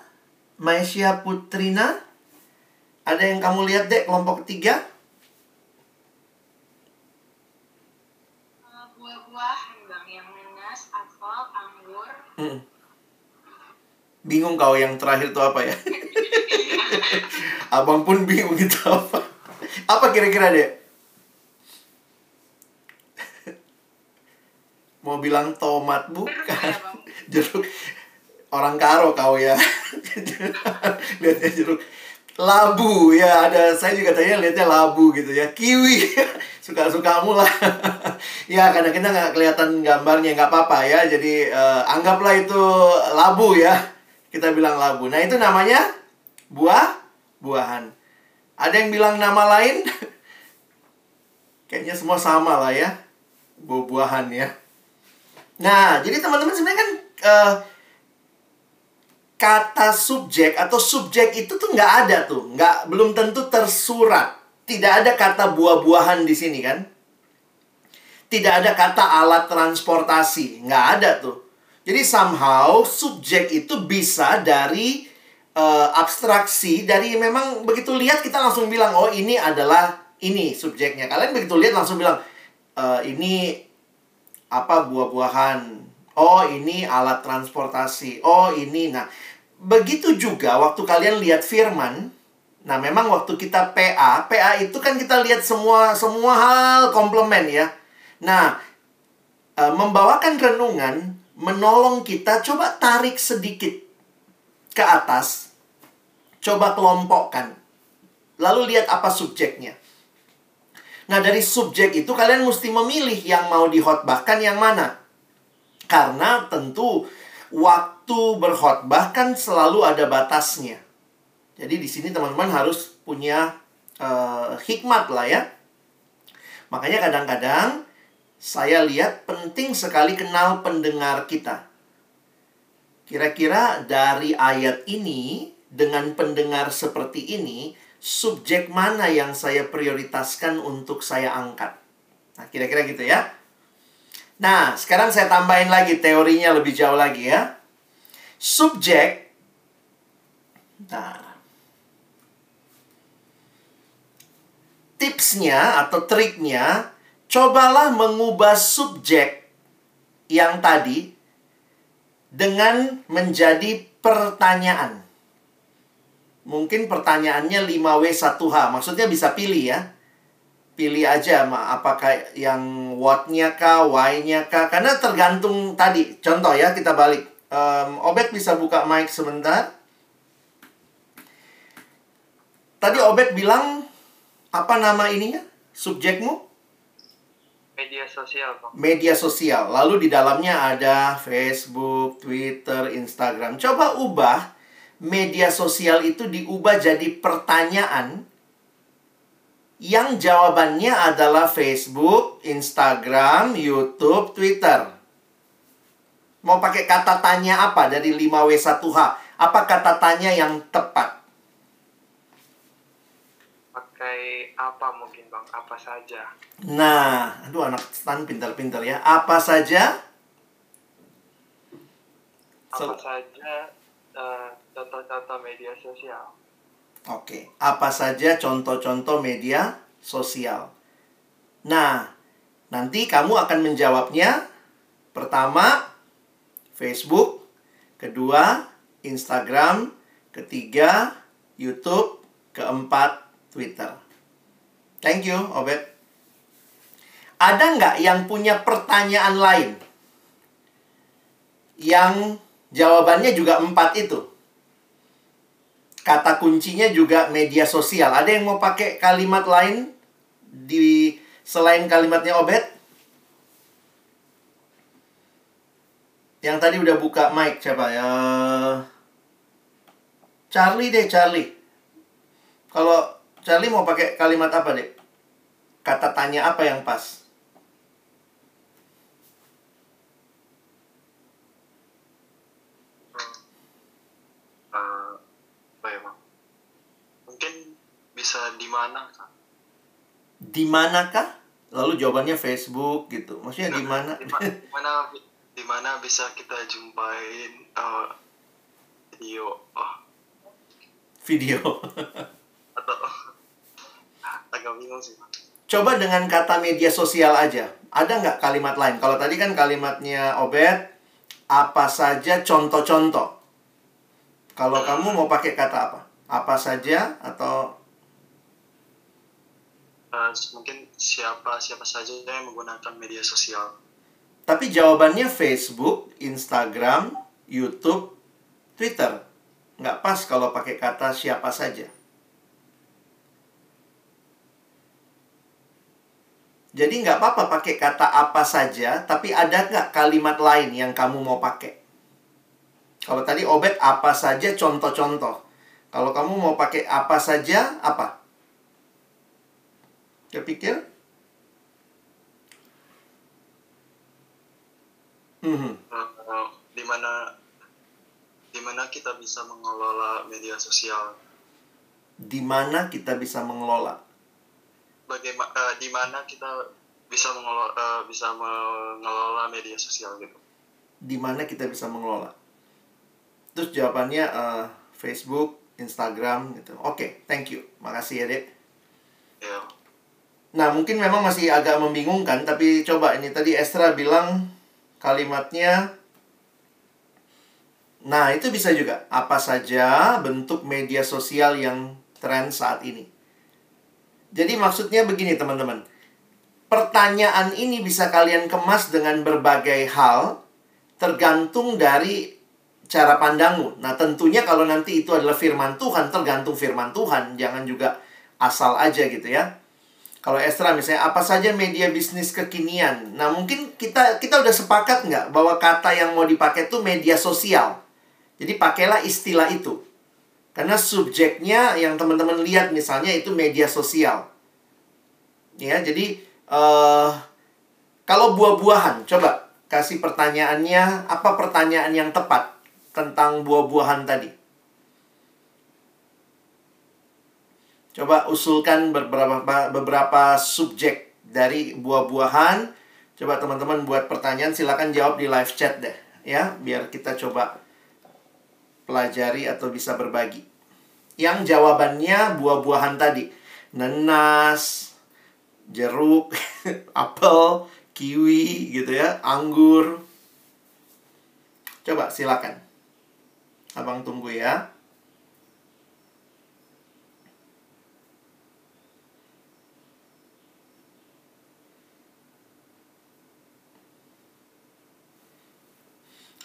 Maesya Putrina. Ada yang kamu lihat dek kelompok ketiga? Eh, buah-buah bang yang nanas, apel, anggur, Hmm. Bingung kau yang terakhir itu apa ya? Abang pun bingung itu apa. Apa kira-kira dek? Mau bilang tomat bukan. ya bang. jeruk orang karo kau ya. Lihatnya jeruk labu. Ya ada saya juga tanya lihatnya labu gitu ya. Kiwi. Suka sukamu lah. Ya karena kita nggak kelihatan gambarnya nggak apa-apa ya. Jadi eh, anggaplah itu labu ya. Kita bilang labu. Nah itu namanya buah buahan. Ada yang bilang nama lain? Kayaknya semua sama lah ya. Buah-buahan ya Nah, jadi teman-teman sebenarnya kan eh, kata subjek atau subjek itu tuh nggak ada tuh, nggak belum tentu tersurat. Tidak ada kata buah-buahan di sini kan? Tidak ada kata alat transportasi, nggak ada tuh. Jadi somehow subjek itu bisa dari eh, abstraksi, dari memang begitu lihat kita langsung bilang oh ini adalah ini subjeknya. Kalian begitu lihat langsung bilang, e, ini apa buah-buahan. Oh, ini alat transportasi. Oh, ini. Nah, begitu juga waktu kalian lihat firman. Nah, memang waktu kita PA, PA itu kan kita lihat semua semua hal komplement ya. Nah, e, membawakan renungan menolong kita coba tarik sedikit ke atas. Coba kelompokkan. Lalu lihat apa subjeknya. Nah, dari subjek itu kalian mesti memilih yang mau dihotbahkan yang mana. Karena tentu waktu berkhotbah kan selalu ada batasnya. Jadi di sini teman-teman harus punya uh, hikmat lah ya. Makanya kadang-kadang saya lihat penting sekali kenal pendengar kita. Kira-kira dari ayat ini dengan pendengar seperti ini subjek mana yang saya prioritaskan untuk saya angkat. Nah, kira-kira gitu ya. Nah, sekarang saya tambahin lagi teorinya lebih jauh lagi ya. Subjek Nah. Tipsnya atau triknya, cobalah mengubah subjek yang tadi dengan menjadi pertanyaan. Mungkin pertanyaannya 5W1H. Maksudnya bisa pilih ya. Pilih aja apakah yang what-nya kah, why-nya kah. Karena tergantung tadi. Contoh ya, kita balik. Um, Obet bisa buka mic sebentar. Tadi Obet bilang, apa nama ininya? Subjekmu? Media sosial, Bang. Media sosial. Lalu di dalamnya ada Facebook, Twitter, Instagram. Coba ubah media sosial itu diubah jadi pertanyaan yang jawabannya adalah Facebook, Instagram, YouTube, Twitter. Mau pakai kata tanya apa dari 5W1H? Apa kata tanya yang tepat? Pakai apa mungkin Bang? Apa saja? Nah, aduh anak stan pintar-pintar ya. Apa saja? Apa saja uh, contoh-contoh media sosial. Oke, apa saja contoh-contoh media sosial? Nah, nanti kamu akan menjawabnya. Pertama, Facebook. Kedua, Instagram. Ketiga, YouTube. Keempat, Twitter. Thank you, Obet. Ada nggak yang punya pertanyaan lain? Yang jawabannya juga empat itu kata kuncinya juga media sosial. Ada yang mau pakai kalimat lain di selain kalimatnya Obet? Yang tadi udah buka mic coba ya. Charlie deh, Charlie. Kalau Charlie mau pakai kalimat apa deh? Kata tanya apa yang pas? Bisa di mana di manakah? Lalu jawabannya Facebook gitu. Maksudnya di mana? di mana di mana bisa kita jumpain uh, video oh. video. Atau agak bingung sih coba dengan kata media sosial aja. Ada nggak kalimat lain? Kalau tadi kan kalimatnya Obed apa saja contoh-contoh? Kalau kamu mau pakai kata apa? Apa saja atau uh, mungkin siapa siapa saja yang menggunakan media sosial. Tapi jawabannya Facebook, Instagram, YouTube, Twitter. Nggak pas kalau pakai kata siapa saja. Jadi nggak apa-apa pakai kata apa saja, tapi ada nggak kalimat lain yang kamu mau pakai? Kalau tadi obet apa saja contoh-contoh. Kalau kamu mau pakai apa saja, apa? Kepikir? Hmm. Uh, di mana di mana kita bisa mengelola media sosial? Di mana kita bisa mengelola? Bagaimana uh, di mana kita bisa mengelola uh, bisa mengelola media sosial gitu? Di mana kita bisa mengelola? Terus jawabannya uh, Facebook, Instagram gitu. Oke, okay, thank you. Makasih ya, Dek. Yeah. Nah, mungkin memang masih agak membingungkan, tapi coba ini tadi Estra bilang kalimatnya. Nah, itu bisa juga. Apa saja bentuk media sosial yang tren saat ini. Jadi maksudnya begini teman-teman. Pertanyaan ini bisa kalian kemas dengan berbagai hal tergantung dari cara pandangmu. Nah, tentunya kalau nanti itu adalah firman Tuhan, tergantung firman Tuhan. Jangan juga asal aja gitu ya. Kalau Estra misalnya, apa saja media bisnis kekinian? Nah, mungkin kita kita udah sepakat nggak bahwa kata yang mau dipakai itu media sosial. Jadi pakailah istilah itu. Karena subjeknya yang teman-teman lihat misalnya itu media sosial. Ya, jadi uh, kalau buah-buahan, coba kasih pertanyaannya, apa pertanyaan yang tepat tentang buah-buahan tadi? Coba usulkan beberapa beberapa subjek dari buah-buahan. Coba teman-teman buat pertanyaan, silakan jawab di live chat deh, ya, biar kita coba pelajari atau bisa berbagi. Yang jawabannya buah-buahan tadi, nenas, jeruk, apel, kiwi gitu ya, anggur. Coba silakan. Abang tunggu ya.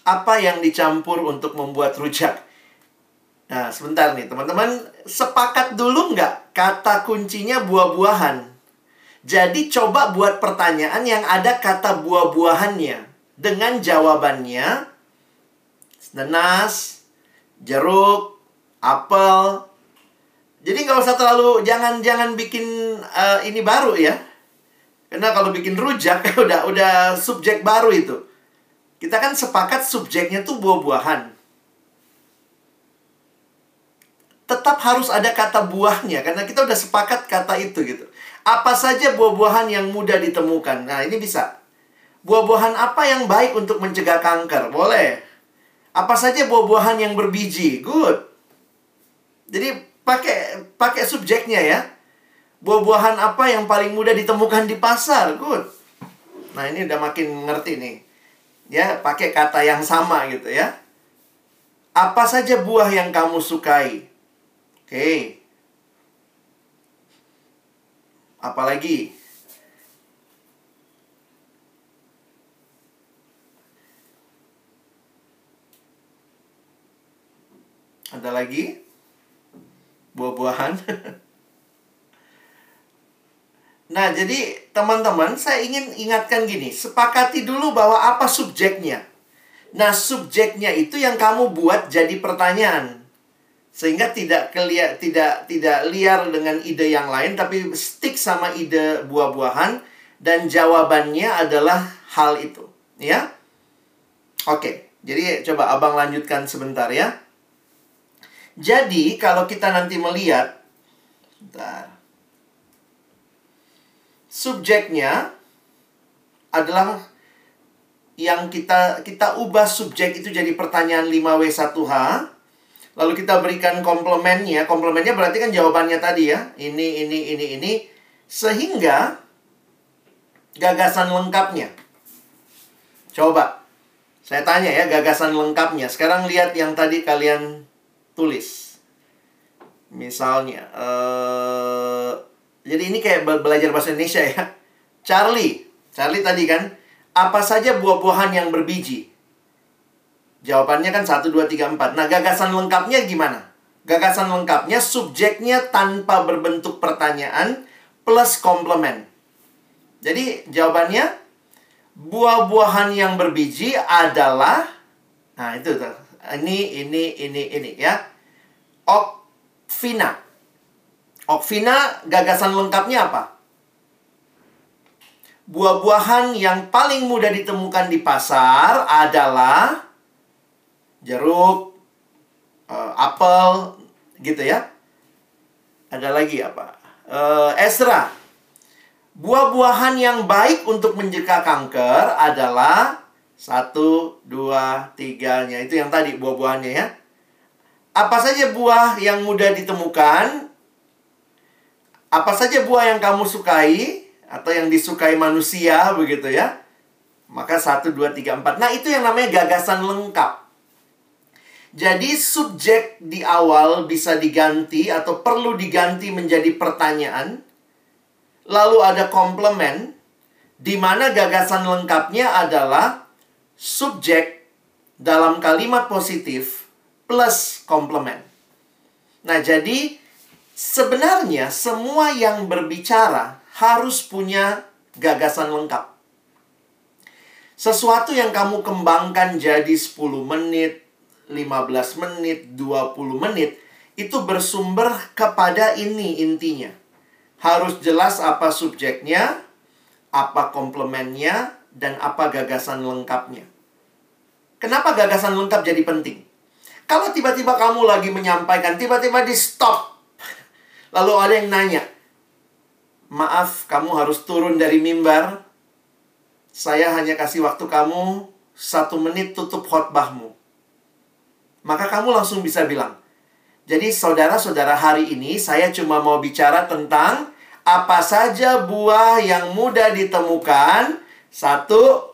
Apa yang dicampur untuk membuat rujak? Nah, sebentar nih, teman-teman. Sepakat dulu nggak kata kuncinya buah-buahan? Jadi coba buat pertanyaan yang ada kata buah-buahannya. Dengan jawabannya, nenas, jeruk, apel. Jadi nggak usah terlalu, jangan-jangan bikin uh, ini baru ya. Karena kalau bikin rujak, udah udah subjek baru itu. Kita kan sepakat subjeknya tuh buah-buahan. Tetap harus ada kata buahnya, karena kita udah sepakat kata itu gitu. Apa saja buah-buahan yang mudah ditemukan? Nah, ini bisa. Buah-buahan apa yang baik untuk mencegah kanker? Boleh. Apa saja buah-buahan yang berbiji? Good. Jadi pakai pakai subjeknya ya. Buah-buahan apa yang paling mudah ditemukan di pasar? Good. Nah, ini udah makin ngerti nih. Ya, pakai kata yang sama gitu ya. Apa saja buah yang kamu sukai? Oke. Okay. Apalagi Ada lagi? Buah-buahan. nah, jadi teman-teman, saya ingin ingatkan gini, sepakati dulu bahwa apa subjeknya. Nah, subjeknya itu yang kamu buat jadi pertanyaan. Sehingga tidak keliat tidak tidak liar dengan ide yang lain tapi stick sama ide buah-buahan. Dan jawabannya adalah hal itu. Ya? Oke. Jadi coba abang lanjutkan sebentar ya. Jadi kalau kita nanti melihat sebentar subjeknya adalah yang kita kita ubah subjek itu jadi pertanyaan 5W1H Lalu kita berikan komplemennya. Komplemennya berarti kan jawabannya tadi ya. Ini, ini, ini, ini. Sehingga gagasan lengkapnya. Coba. Saya tanya ya gagasan lengkapnya. Sekarang lihat yang tadi kalian tulis. Misalnya. Uh, jadi ini kayak belajar bahasa Indonesia ya. Charlie. Charlie tadi kan. Apa saja buah-buahan yang berbiji? Jawabannya kan 1, 2, 3, 4. Nah, gagasan lengkapnya gimana? Gagasan lengkapnya subjeknya tanpa berbentuk pertanyaan plus komplement. Jadi jawabannya buah-buahan yang berbiji adalah nah itu tuh. Ini ini ini ini ya. Okvina. Okvina gagasan lengkapnya apa? Buah-buahan yang paling mudah ditemukan di pasar adalah jeruk, uh, apel, gitu ya. Ada lagi apa? Uh, Esra. Buah-buahan yang baik untuk mencegah kanker adalah satu, dua, tiganya. Itu yang tadi buah-buahannya ya. Apa saja buah yang mudah ditemukan? Apa saja buah yang kamu sukai atau yang disukai manusia begitu ya? Maka 1 2 3 4. Nah, itu yang namanya gagasan lengkap. Jadi subjek di awal bisa diganti atau perlu diganti menjadi pertanyaan. Lalu ada komplement di mana gagasan lengkapnya adalah subjek dalam kalimat positif plus komplement. Nah, jadi sebenarnya semua yang berbicara harus punya gagasan lengkap. Sesuatu yang kamu kembangkan jadi 10 menit, 15 menit, 20 menit, itu bersumber kepada ini intinya. Harus jelas apa subjeknya, apa komplemennya, dan apa gagasan lengkapnya. Kenapa gagasan lengkap jadi penting? Kalau tiba-tiba kamu lagi menyampaikan, tiba-tiba di stop. Lalu ada yang nanya, maaf kamu harus turun dari mimbar. Saya hanya kasih waktu kamu satu menit tutup khotbahmu. Maka kamu langsung bisa bilang, jadi saudara-saudara hari ini saya cuma mau bicara tentang apa saja buah yang mudah ditemukan. Satu,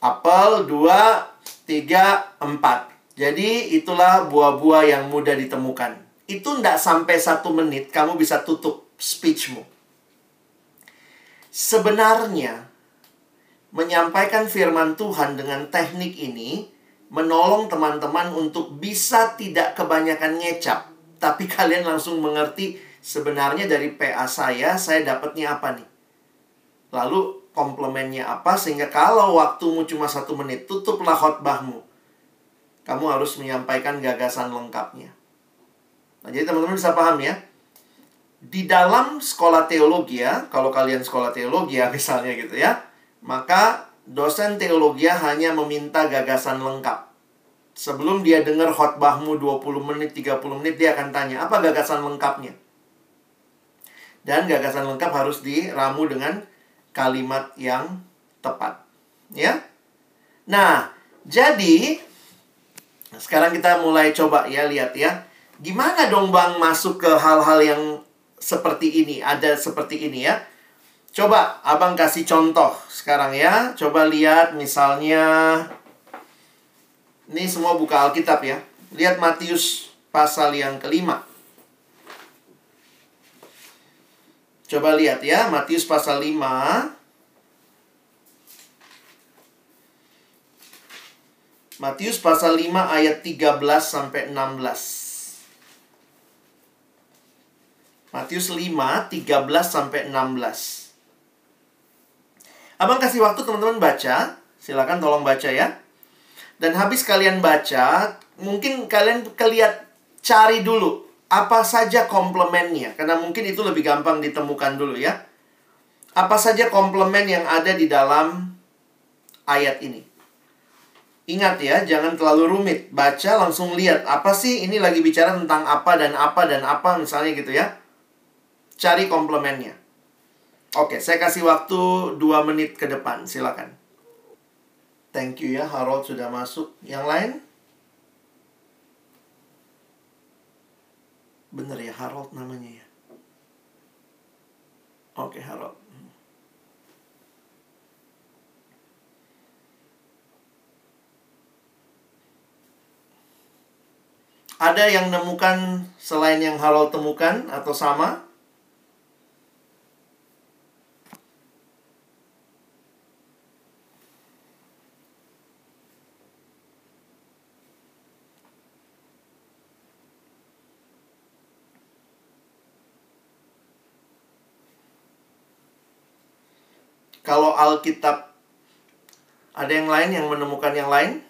apel. Dua, tiga, empat. Jadi itulah buah-buah yang mudah ditemukan. Itu tidak sampai satu menit kamu bisa tutup speechmu. Sebenarnya, menyampaikan firman Tuhan dengan teknik ini menolong teman-teman untuk bisa tidak kebanyakan ngecap. Tapi kalian langsung mengerti sebenarnya dari PA saya, saya dapatnya apa nih. Lalu komplemennya apa sehingga kalau waktumu cuma satu menit, tutuplah khotbahmu. Kamu harus menyampaikan gagasan lengkapnya. Nah, jadi teman-teman bisa paham ya. Di dalam sekolah teologi ya, kalau kalian sekolah teologi ya misalnya gitu ya, maka dosen teologi hanya meminta gagasan lengkap. Sebelum dia dengar khotbahmu 20 menit, 30 menit, dia akan tanya, apa gagasan lengkapnya? Dan gagasan lengkap harus diramu dengan kalimat yang tepat. Ya. Nah, jadi sekarang kita mulai coba ya lihat ya. Gimana dong Bang masuk ke hal-hal yang seperti ini, ada seperti ini ya. Coba abang kasih contoh sekarang ya. Coba lihat misalnya ini semua buka Alkitab ya. Lihat Matius pasal yang kelima. Coba lihat ya, Matius pasal 5. Matius pasal 5 ayat 13 sampai 16. Matius 5 13 sampai 16. Abang kasih waktu teman-teman baca. Silakan tolong baca ya. Dan habis kalian baca, mungkin kalian keliat cari dulu apa saja komplemennya. Karena mungkin itu lebih gampang ditemukan dulu ya. Apa saja komplemen yang ada di dalam ayat ini. Ingat ya, jangan terlalu rumit. Baca langsung lihat apa sih ini lagi bicara tentang apa dan apa dan apa misalnya gitu ya. Cari komplemennya. Oke, saya kasih waktu 2 menit ke depan. Silakan. Thank you ya, Harold sudah masuk. Yang lain? Bener ya, Harold namanya ya. Oke, Harold. Ada yang nemukan selain yang Harold temukan atau sama? Kalau Alkitab ada yang lain yang menemukan yang lain?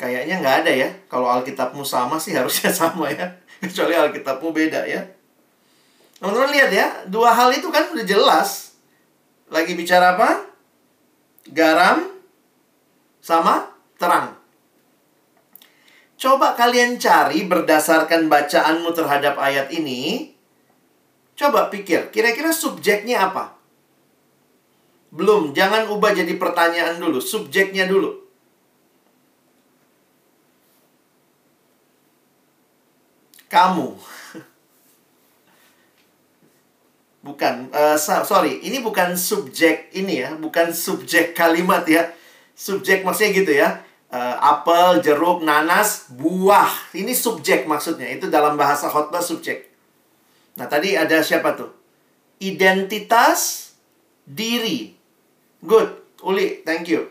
Kayaknya nggak ada ya. Kalau Alkitabmu sama sih harusnya sama ya. Kecuali Alkitabmu beda ya. Teman-teman lihat ya, dua hal itu kan udah jelas. Lagi bicara apa? Garam sama terang. Coba kalian cari berdasarkan bacaanmu terhadap ayat ini. Coba pikir, kira-kira subjeknya apa? Belum, jangan ubah jadi pertanyaan dulu, subjeknya dulu. Kamu. Bukan, uh, sorry, ini bukan subjek ini ya, bukan subjek kalimat ya. Subjek maksudnya gitu ya. Uh, apel, jeruk, nanas, buah. Ini subjek maksudnya. Itu dalam bahasa khotbah subjek. Nah, tadi ada siapa tuh? Identitas diri. Good. Uli, thank you.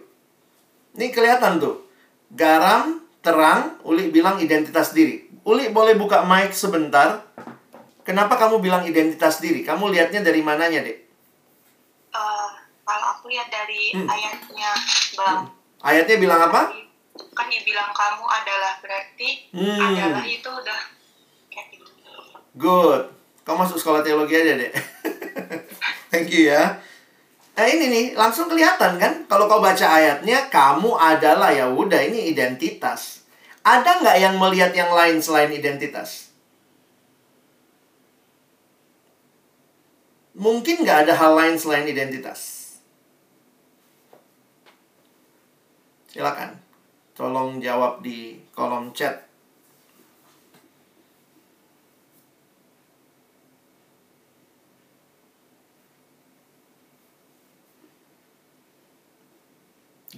Ini kelihatan tuh. Garam, terang, Uli bilang identitas diri. Uli boleh buka mic sebentar. Kenapa kamu bilang identitas diri? Kamu lihatnya dari mananya, Dek? Uh, kalau aku lihat dari hmm. ayatnya, Bang. Hmm. Ayatnya bilang apa? Kan dibilang kamu adalah berarti hmm. adalah itu udah kayak gitu. Good. Kamu masuk sekolah teologi aja, Dek. Thank you ya. Nah ini nih, langsung kelihatan kan? Kalau kau baca ayatnya, kamu adalah ya udah ini identitas. Ada nggak yang melihat yang lain selain identitas? Mungkin nggak ada hal lain selain identitas. Silakan. Tolong jawab di kolom chat.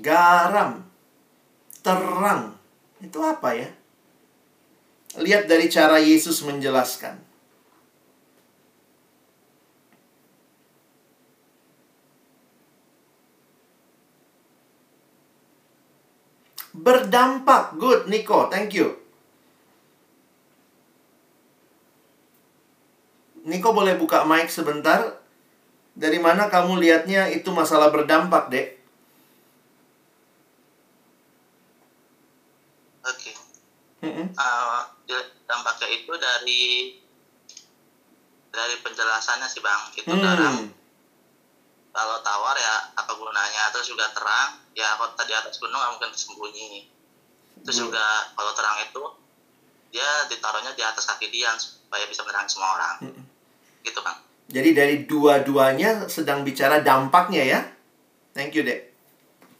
Garam. Terang. Itu apa ya? Lihat dari cara Yesus menjelaskan. Berdampak. Good, Nico. Thank you. Niko boleh buka mic sebentar? Dari mana kamu lihatnya itu masalah berdampak, Dek? Oke. Okay. Mm -hmm. uh, dampaknya itu dari dari penjelasannya sih, Bang. Itu hmm. dalam kalau tawar ya apa gunanya? Terus juga terang ya kalau tadi atas gunung nggak mungkin tersembunyi terus hmm. juga kalau terang itu dia ditaruhnya di atas kaki dia supaya bisa menerangi semua orang. Hmm. gitu bang. Jadi dari dua-duanya sedang bicara dampaknya ya? Thank you dek.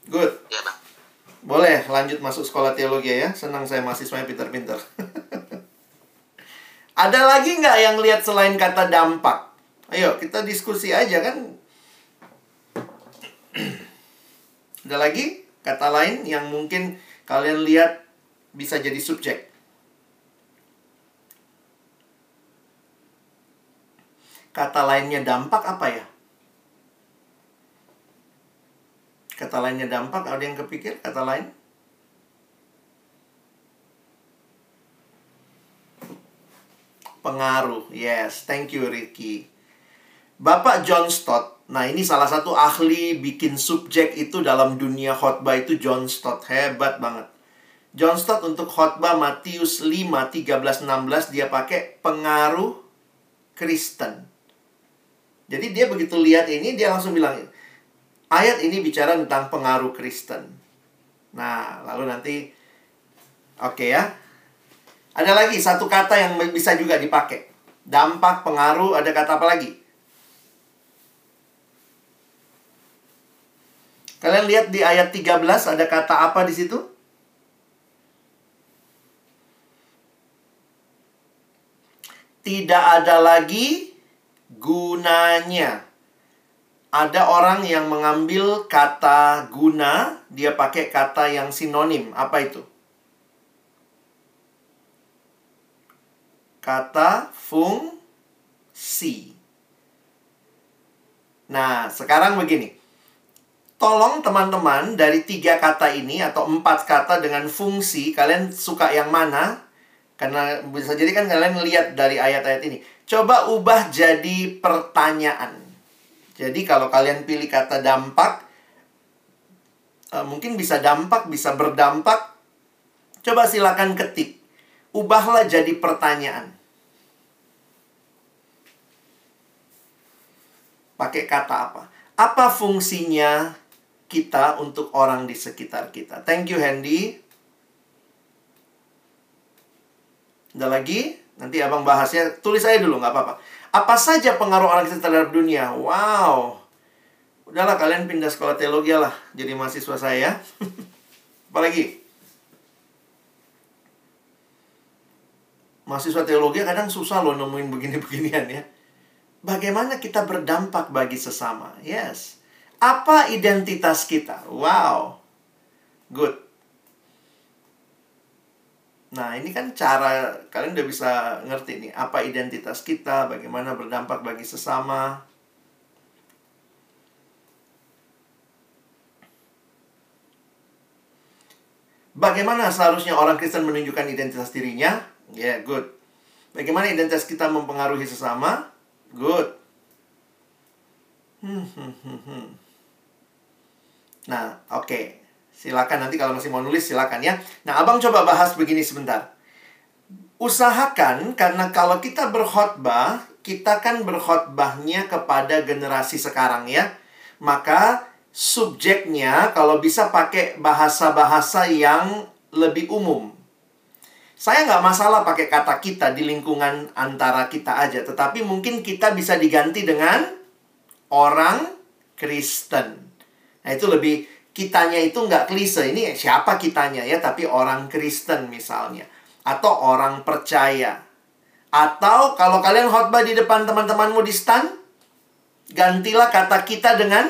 Good. Ya bang. Boleh lanjut masuk sekolah teologi ya? Senang saya mahasiswanya pinter-pinter ada lagi nggak yang lihat selain kata dampak? Ayo kita diskusi aja kan Ada lagi kata lain yang mungkin kalian lihat bisa jadi subjek. Kata lainnya dampak apa ya? Kata lainnya dampak, ada yang kepikir kata lain? Pengaruh, yes. Thank you, Ricky. Bapak John Stott Nah, ini salah satu ahli bikin subjek itu dalam dunia khotbah itu John Stott. Hebat banget. John Stott untuk khotbah Matius 5, 13, 16 dia pakai pengaruh Kristen. Jadi dia begitu lihat ini dia langsung bilang ayat ini bicara tentang pengaruh Kristen. Nah, lalu nanti oke okay ya. Ada lagi satu kata yang bisa juga dipakai. Dampak, pengaruh, ada kata apa lagi? Kalian lihat di ayat 13 ada kata apa di situ? Tidak ada lagi gunanya. Ada orang yang mengambil kata guna, dia pakai kata yang sinonim. Apa itu? Kata fungsi. Nah, sekarang begini tolong teman-teman dari tiga kata ini atau empat kata dengan fungsi kalian suka yang mana? Karena bisa jadi kan kalian lihat dari ayat-ayat ini. Coba ubah jadi pertanyaan. Jadi kalau kalian pilih kata dampak uh, mungkin bisa dampak bisa berdampak. Coba silakan ketik. Ubahlah jadi pertanyaan. Pakai kata apa? Apa fungsinya kita untuk orang di sekitar kita. Thank you, Handy. Ada lagi? Nanti abang bahasnya. Tulis aja dulu, nggak apa-apa. Apa saja pengaruh orang kita terhadap dunia? Wow. Udahlah, kalian pindah sekolah teologi lah. Jadi mahasiswa saya. Apalagi? mahasiswa teologi kadang susah loh nemuin begini-beginian ya. Bagaimana kita berdampak bagi sesama? Yes. Apa identitas kita? Wow. Good. Nah, ini kan cara kalian udah bisa ngerti nih apa identitas kita, bagaimana berdampak bagi sesama. Bagaimana seharusnya orang Kristen menunjukkan identitas dirinya? Ya, yeah, good. Bagaimana identitas kita mempengaruhi sesama? Good. Hmm, hmm, hmm, hmm. Nah, oke. Okay. Silakan nanti kalau masih mau nulis silakan ya. Nah, Abang coba bahas begini sebentar. Usahakan karena kalau kita berkhotbah, kita kan berkhotbahnya kepada generasi sekarang ya. Maka subjeknya kalau bisa pakai bahasa-bahasa yang lebih umum. Saya nggak masalah pakai kata kita di lingkungan antara kita aja, tetapi mungkin kita bisa diganti dengan orang Kristen. Nah itu lebih kitanya itu nggak klise. Ini siapa kitanya ya, tapi orang Kristen misalnya. Atau orang percaya. Atau kalau kalian khotbah di depan teman-temanmu di stand, gantilah kata kita dengan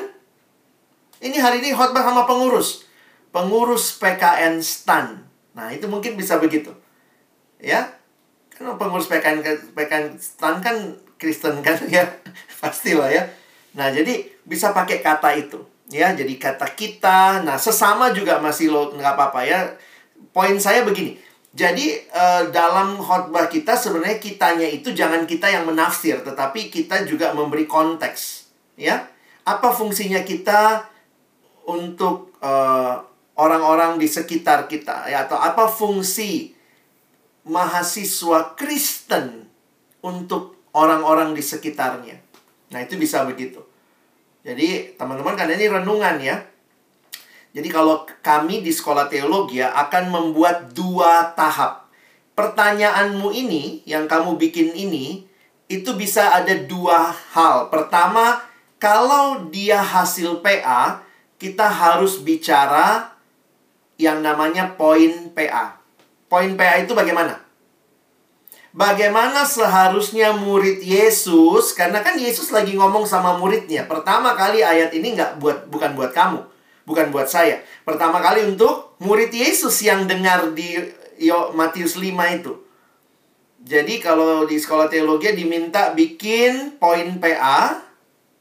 ini hari ini khotbah sama pengurus. Pengurus PKN STAN. Nah, itu mungkin bisa begitu. Ya. Kan pengurus PKN PKN STAN kan Kristen kan ya. Pastilah ya. Nah, jadi bisa pakai kata itu. Ya, jadi kata kita. Nah, sesama juga masih lo nggak apa-apa ya. Poin saya begini. Jadi uh, dalam khotbah kita sebenarnya kitanya itu jangan kita yang menafsir, tetapi kita juga memberi konteks, ya. Apa fungsinya kita? untuk eh, orang-orang di sekitar kita ya atau apa fungsi mahasiswa Kristen untuk orang-orang di sekitarnya. Nah, itu bisa begitu. Jadi, teman-teman kan ini renungan ya. Jadi kalau kami di sekolah teologi ya, akan membuat dua tahap. Pertanyaanmu ini yang kamu bikin ini itu bisa ada dua hal. Pertama, kalau dia hasil PA, kita harus bicara yang namanya poin PA. Poin PA itu bagaimana? Bagaimana seharusnya murid Yesus, karena kan Yesus lagi ngomong sama muridnya. Pertama kali ayat ini nggak buat bukan buat kamu, bukan buat saya. Pertama kali untuk murid Yesus yang dengar di Matius 5 itu. Jadi kalau di sekolah teologi diminta bikin poin PA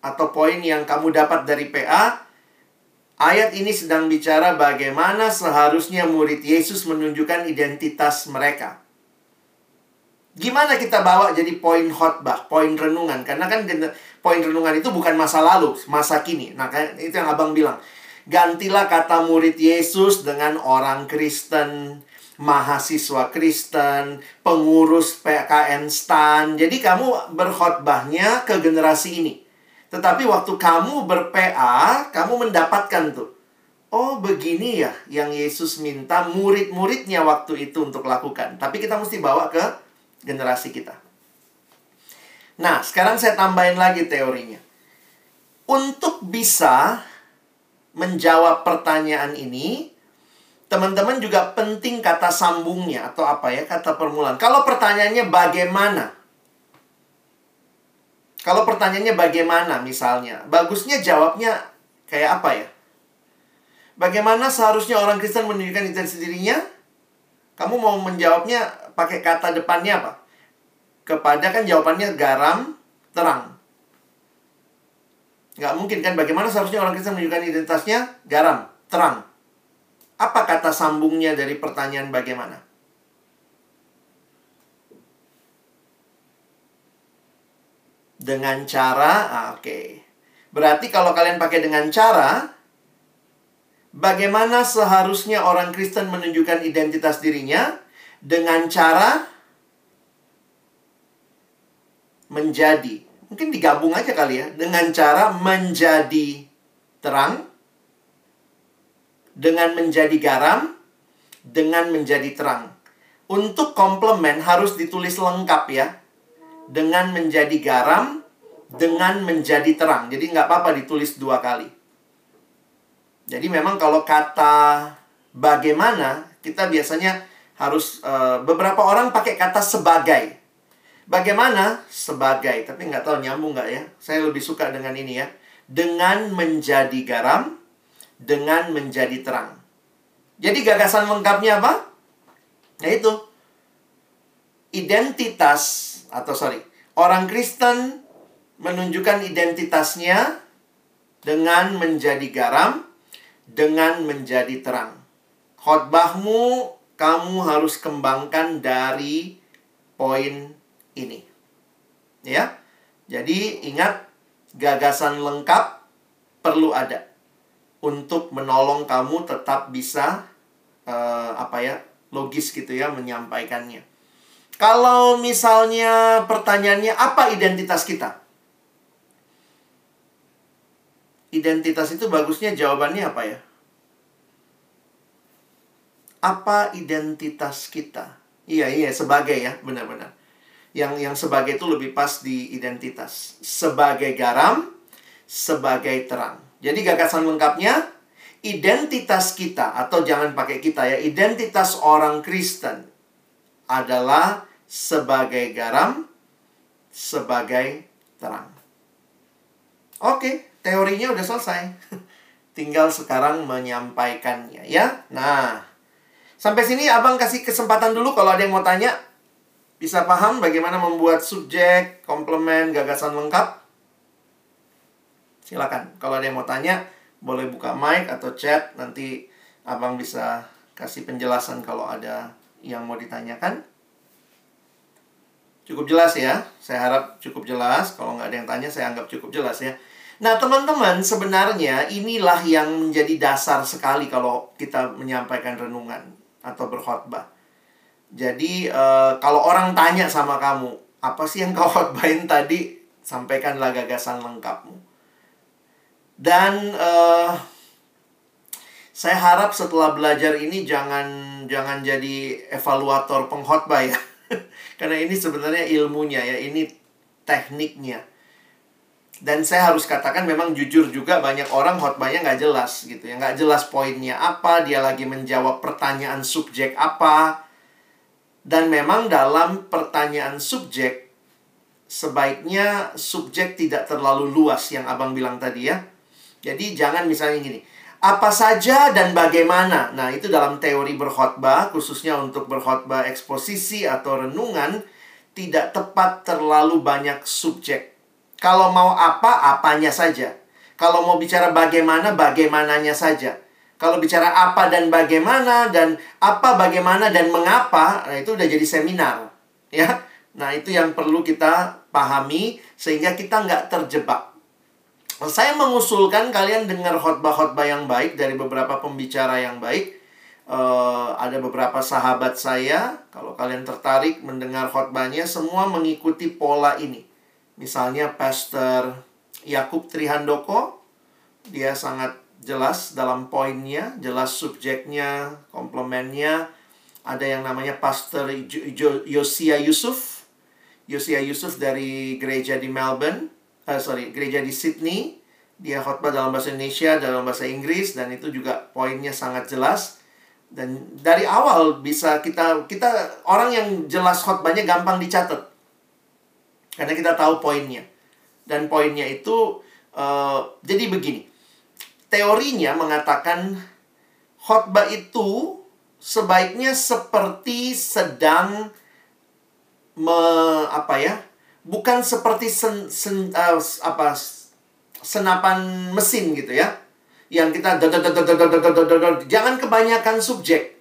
atau poin yang kamu dapat dari PA Ayat ini sedang bicara bagaimana seharusnya murid Yesus menunjukkan identitas mereka. Gimana kita bawa jadi poin khotbah, poin renungan? Karena kan poin renungan itu bukan masa lalu, masa kini. Nah, itu yang abang bilang. Gantilah kata murid Yesus dengan orang Kristen, mahasiswa Kristen, pengurus PKN STAN. Jadi kamu berkhotbahnya ke generasi ini. Tetapi waktu kamu ber-PA, kamu mendapatkan tuh. Oh, begini ya yang Yesus minta murid-muridnya waktu itu untuk lakukan. Tapi kita mesti bawa ke generasi kita. Nah, sekarang saya tambahin lagi teorinya. Untuk bisa menjawab pertanyaan ini, teman-teman juga penting kata sambungnya atau apa ya, kata permulaan. Kalau pertanyaannya bagaimana? Kalau pertanyaannya bagaimana misalnya, bagusnya jawabnya kayak apa ya? Bagaimana seharusnya orang Kristen menunjukkan identitas dirinya? Kamu mau menjawabnya pakai kata depannya apa? Kepada kan jawabannya garam, terang. Nggak mungkin kan bagaimana seharusnya orang Kristen menunjukkan identitasnya? Garam, terang. Apa kata sambungnya dari pertanyaan bagaimana? dengan cara ah, oke. Okay. Berarti kalau kalian pakai dengan cara bagaimana seharusnya orang Kristen menunjukkan identitas dirinya dengan cara menjadi. Mungkin digabung aja kali ya dengan cara menjadi terang dengan menjadi garam dengan menjadi terang. Untuk komplement harus ditulis lengkap ya dengan menjadi garam, dengan menjadi terang. Jadi nggak apa-apa ditulis dua kali. Jadi memang kalau kata bagaimana, kita biasanya harus uh, beberapa orang pakai kata sebagai. Bagaimana? Sebagai. Tapi nggak tahu nyambung nggak ya. Saya lebih suka dengan ini ya. Dengan menjadi garam, dengan menjadi terang. Jadi gagasan lengkapnya apa? Yaitu identitas atau sorry, orang Kristen menunjukkan identitasnya dengan menjadi garam, dengan menjadi terang. Khotbahmu kamu harus kembangkan dari poin ini. Ya. Jadi ingat gagasan lengkap perlu ada untuk menolong kamu tetap bisa uh, apa ya logis gitu ya menyampaikannya. Kalau misalnya pertanyaannya apa identitas kita? Identitas itu bagusnya jawabannya apa ya? Apa identitas kita? Iya, iya, sebagai ya, benar-benar. Yang yang sebagai itu lebih pas di identitas. Sebagai garam, sebagai terang. Jadi gagasan lengkapnya identitas kita atau jangan pakai kita ya, identitas orang Kristen adalah sebagai garam, sebagai terang. Oke, teorinya udah selesai. Tinggal sekarang menyampaikannya ya. Nah, sampai sini Abang kasih kesempatan dulu kalau ada yang mau tanya. Bisa paham bagaimana membuat subjek, komplement, gagasan lengkap? Silakan. Kalau ada yang mau tanya, boleh buka mic atau chat. Nanti Abang bisa kasih penjelasan kalau ada yang mau ditanyakan. Cukup jelas ya. Saya harap cukup jelas. Kalau nggak ada yang tanya, saya anggap cukup jelas ya. Nah, teman-teman, sebenarnya inilah yang menjadi dasar sekali kalau kita menyampaikan renungan atau berkhotbah. Jadi, uh, kalau orang tanya sama kamu, apa sih yang kau khotbahin tadi? Sampaikanlah gagasan lengkapmu. Dan uh, saya harap setelah belajar ini jangan jangan jadi evaluator pengkhotbah ya. Karena ini sebenarnya ilmunya ya, ini tekniknya. Dan saya harus katakan memang jujur juga banyak orang khotbahnya nggak jelas gitu ya. Nggak jelas poinnya apa, dia lagi menjawab pertanyaan subjek apa. Dan memang dalam pertanyaan subjek, sebaiknya subjek tidak terlalu luas yang abang bilang tadi ya. Jadi jangan misalnya gini, apa saja dan bagaimana. Nah, itu dalam teori berkhotbah, khususnya untuk berkhotbah eksposisi atau renungan, tidak tepat terlalu banyak subjek. Kalau mau apa, apanya saja. Kalau mau bicara bagaimana, bagaimananya saja. Kalau bicara apa dan bagaimana dan apa, bagaimana dan mengapa, nah itu udah jadi seminar, ya. Nah itu yang perlu kita pahami sehingga kita nggak terjebak. Saya mengusulkan kalian dengar khotbah-khotbah yang baik dari beberapa pembicara yang baik. Uh, ada beberapa sahabat saya, kalau kalian tertarik mendengar khotbahnya, semua mengikuti pola ini. Misalnya Pastor Yakub Trihandoko, dia sangat jelas dalam poinnya, jelas subjeknya, komplemennya. Ada yang namanya Pastor Yosia Yusuf, Yosia Yusuf dari gereja di Melbourne uh, sorry gereja di Sydney. Dia khotbah dalam bahasa Indonesia dalam bahasa Inggris dan itu juga poinnya sangat jelas. Dan dari awal bisa kita kita orang yang jelas khotbahnya gampang dicatat karena kita tahu poinnya. Dan poinnya itu uh, jadi begini. Teorinya mengatakan khotbah itu sebaiknya seperti sedang me, apa ya bukan seperti sen, sen, uh, apa senapan mesin gitu ya. Yang kita jangan kebanyakan subjek.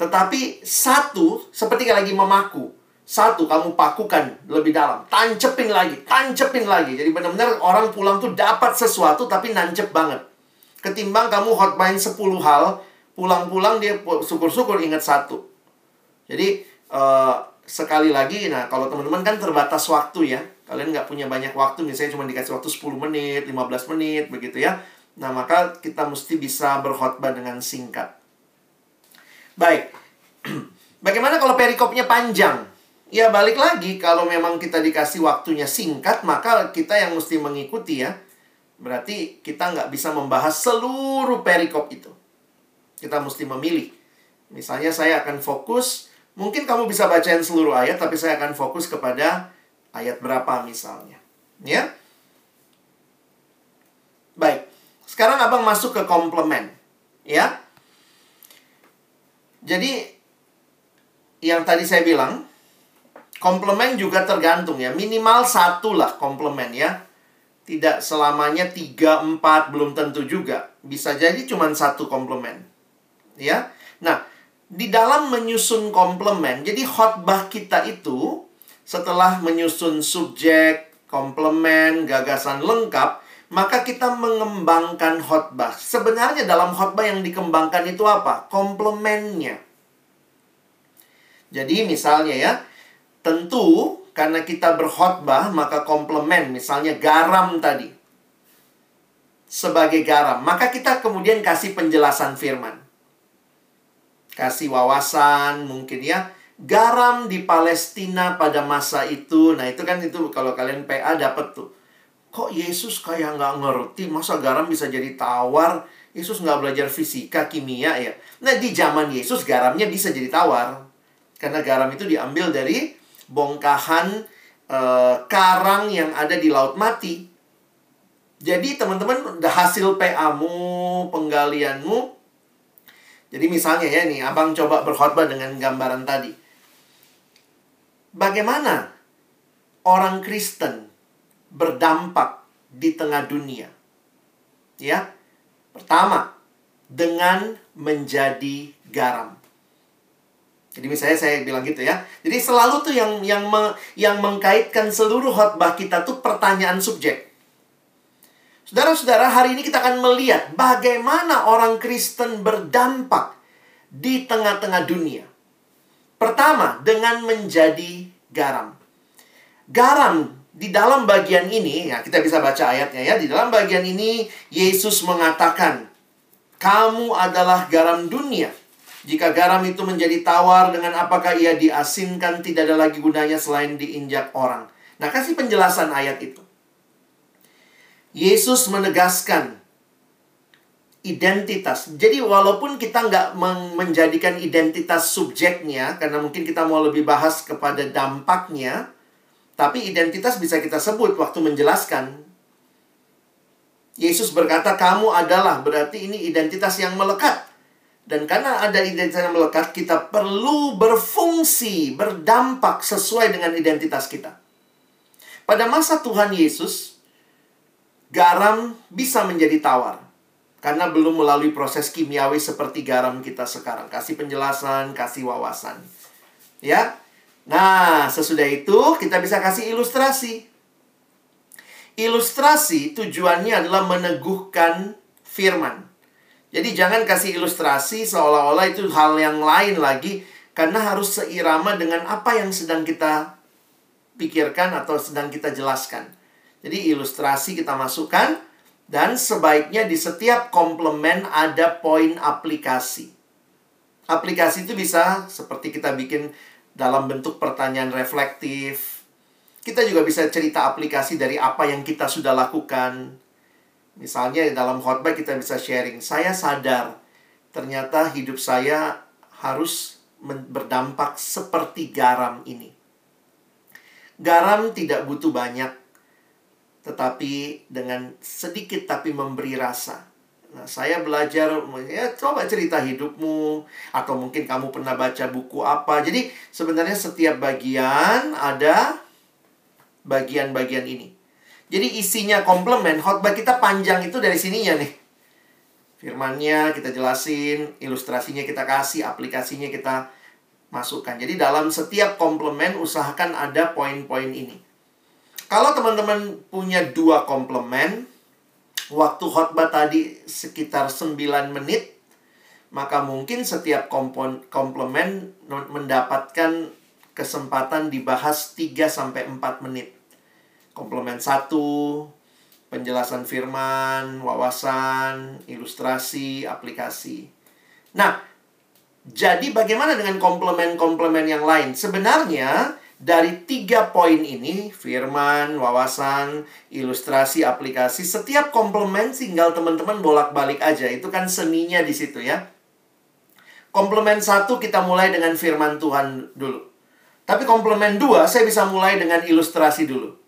Tetapi satu seperti lagi memaku satu kamu pakukan lebih dalam tancepin lagi tancepin lagi jadi benar-benar orang pulang tuh dapat sesuatu tapi nancep banget ketimbang kamu hotmain 10 hal pulang-pulang dia syukur-syukur ingat satu jadi uh, sekali lagi, nah kalau teman-teman kan terbatas waktu ya. Kalian nggak punya banyak waktu, misalnya cuma dikasih waktu 10 menit, 15 menit, begitu ya. Nah, maka kita mesti bisa berkhotbah dengan singkat. Baik. Bagaimana kalau perikopnya panjang? Ya, balik lagi, kalau memang kita dikasih waktunya singkat, maka kita yang mesti mengikuti ya. Berarti kita nggak bisa membahas seluruh perikop itu. Kita mesti memilih Misalnya saya akan fokus, mungkin kamu bisa bacain seluruh ayat, tapi saya akan fokus kepada ayat berapa misalnya. Ya? Baik. Sekarang abang masuk ke komplement. Ya? Jadi, yang tadi saya bilang, komplement juga tergantung ya. Minimal satu lah komplement ya. Tidak selamanya tiga, empat, belum tentu juga. Bisa jadi cuma satu komplement. Ya. Nah, di dalam menyusun komplement, jadi khotbah kita itu setelah menyusun subjek, komplement, gagasan lengkap, maka kita mengembangkan khotbah. Sebenarnya dalam khotbah yang dikembangkan itu apa? Komplementnya. Jadi misalnya ya, tentu karena kita berkhotbah maka komplement misalnya garam tadi. Sebagai garam, maka kita kemudian kasih penjelasan firman. Kasih wawasan mungkin ya. Garam di Palestina pada masa itu nah itu kan itu kalau kalian PA dapat tuh. Kok Yesus kayak nggak ngerti masa garam bisa jadi tawar? Yesus nggak belajar fisika kimia ya? Nah di zaman Yesus garamnya bisa jadi tawar. Karena garam itu diambil dari bongkahan e, karang yang ada di laut mati jadi teman-teman hasil PA-mu penggalianmu jadi misalnya ya nih, abang coba berkhotbah dengan gambaran tadi. Bagaimana orang Kristen berdampak di tengah dunia? Ya, pertama dengan menjadi garam. Jadi misalnya saya bilang gitu ya. Jadi selalu tuh yang yang me, yang mengkaitkan seluruh khotbah kita tuh pertanyaan subjek. Saudara-saudara, hari ini kita akan melihat bagaimana orang Kristen berdampak di tengah-tengah dunia. Pertama, dengan menjadi garam. Garam di dalam bagian ini, ya kita bisa baca ayatnya ya. Di dalam bagian ini, Yesus mengatakan, "Kamu adalah garam dunia." Jika garam itu menjadi tawar, dengan apakah ia diasinkan, tidak ada lagi gunanya selain diinjak orang. Nah, kasih penjelasan ayat itu. Yesus menegaskan identitas. Jadi walaupun kita nggak menjadikan identitas subjeknya, karena mungkin kita mau lebih bahas kepada dampaknya, tapi identitas bisa kita sebut waktu menjelaskan. Yesus berkata, kamu adalah, berarti ini identitas yang melekat. Dan karena ada identitas yang melekat, kita perlu berfungsi, berdampak sesuai dengan identitas kita. Pada masa Tuhan Yesus, garam bisa menjadi tawar karena belum melalui proses kimiawi seperti garam kita sekarang. Kasih penjelasan, kasih wawasan. Ya. Nah, sesudah itu kita bisa kasih ilustrasi. Ilustrasi tujuannya adalah meneguhkan firman. Jadi jangan kasih ilustrasi seolah-olah itu hal yang lain lagi karena harus seirama dengan apa yang sedang kita pikirkan atau sedang kita jelaskan. Jadi ilustrasi kita masukkan dan sebaiknya di setiap komplement ada poin aplikasi. Aplikasi itu bisa seperti kita bikin dalam bentuk pertanyaan reflektif. Kita juga bisa cerita aplikasi dari apa yang kita sudah lakukan. Misalnya dalam khotbah kita bisa sharing, saya sadar ternyata hidup saya harus berdampak seperti garam ini. Garam tidak butuh banyak tetapi dengan sedikit tapi memberi rasa. Nah, saya belajar ya coba cerita hidupmu atau mungkin kamu pernah baca buku apa. Jadi sebenarnya setiap bagian ada bagian-bagian ini. Jadi isinya komplement, khotbah kita panjang itu dari sininya nih. Firmannya kita jelasin, ilustrasinya kita kasih, aplikasinya kita masukkan. Jadi dalam setiap komplement usahakan ada poin-poin ini. Kalau teman-teman punya dua komplement, waktu khotbah tadi sekitar 9 menit, maka mungkin setiap kompon, komplement mendapatkan kesempatan dibahas 3 sampai 4 menit. Komplement 1, penjelasan firman, wawasan, ilustrasi, aplikasi. Nah, jadi bagaimana dengan komplement-komplement yang lain? Sebenarnya dari tiga poin ini, firman, wawasan, ilustrasi, aplikasi, setiap komplement tinggal teman-teman bolak-balik aja. Itu kan seninya di situ ya. Komplemen satu kita mulai dengan firman Tuhan dulu. Tapi komplemen dua saya bisa mulai dengan ilustrasi dulu.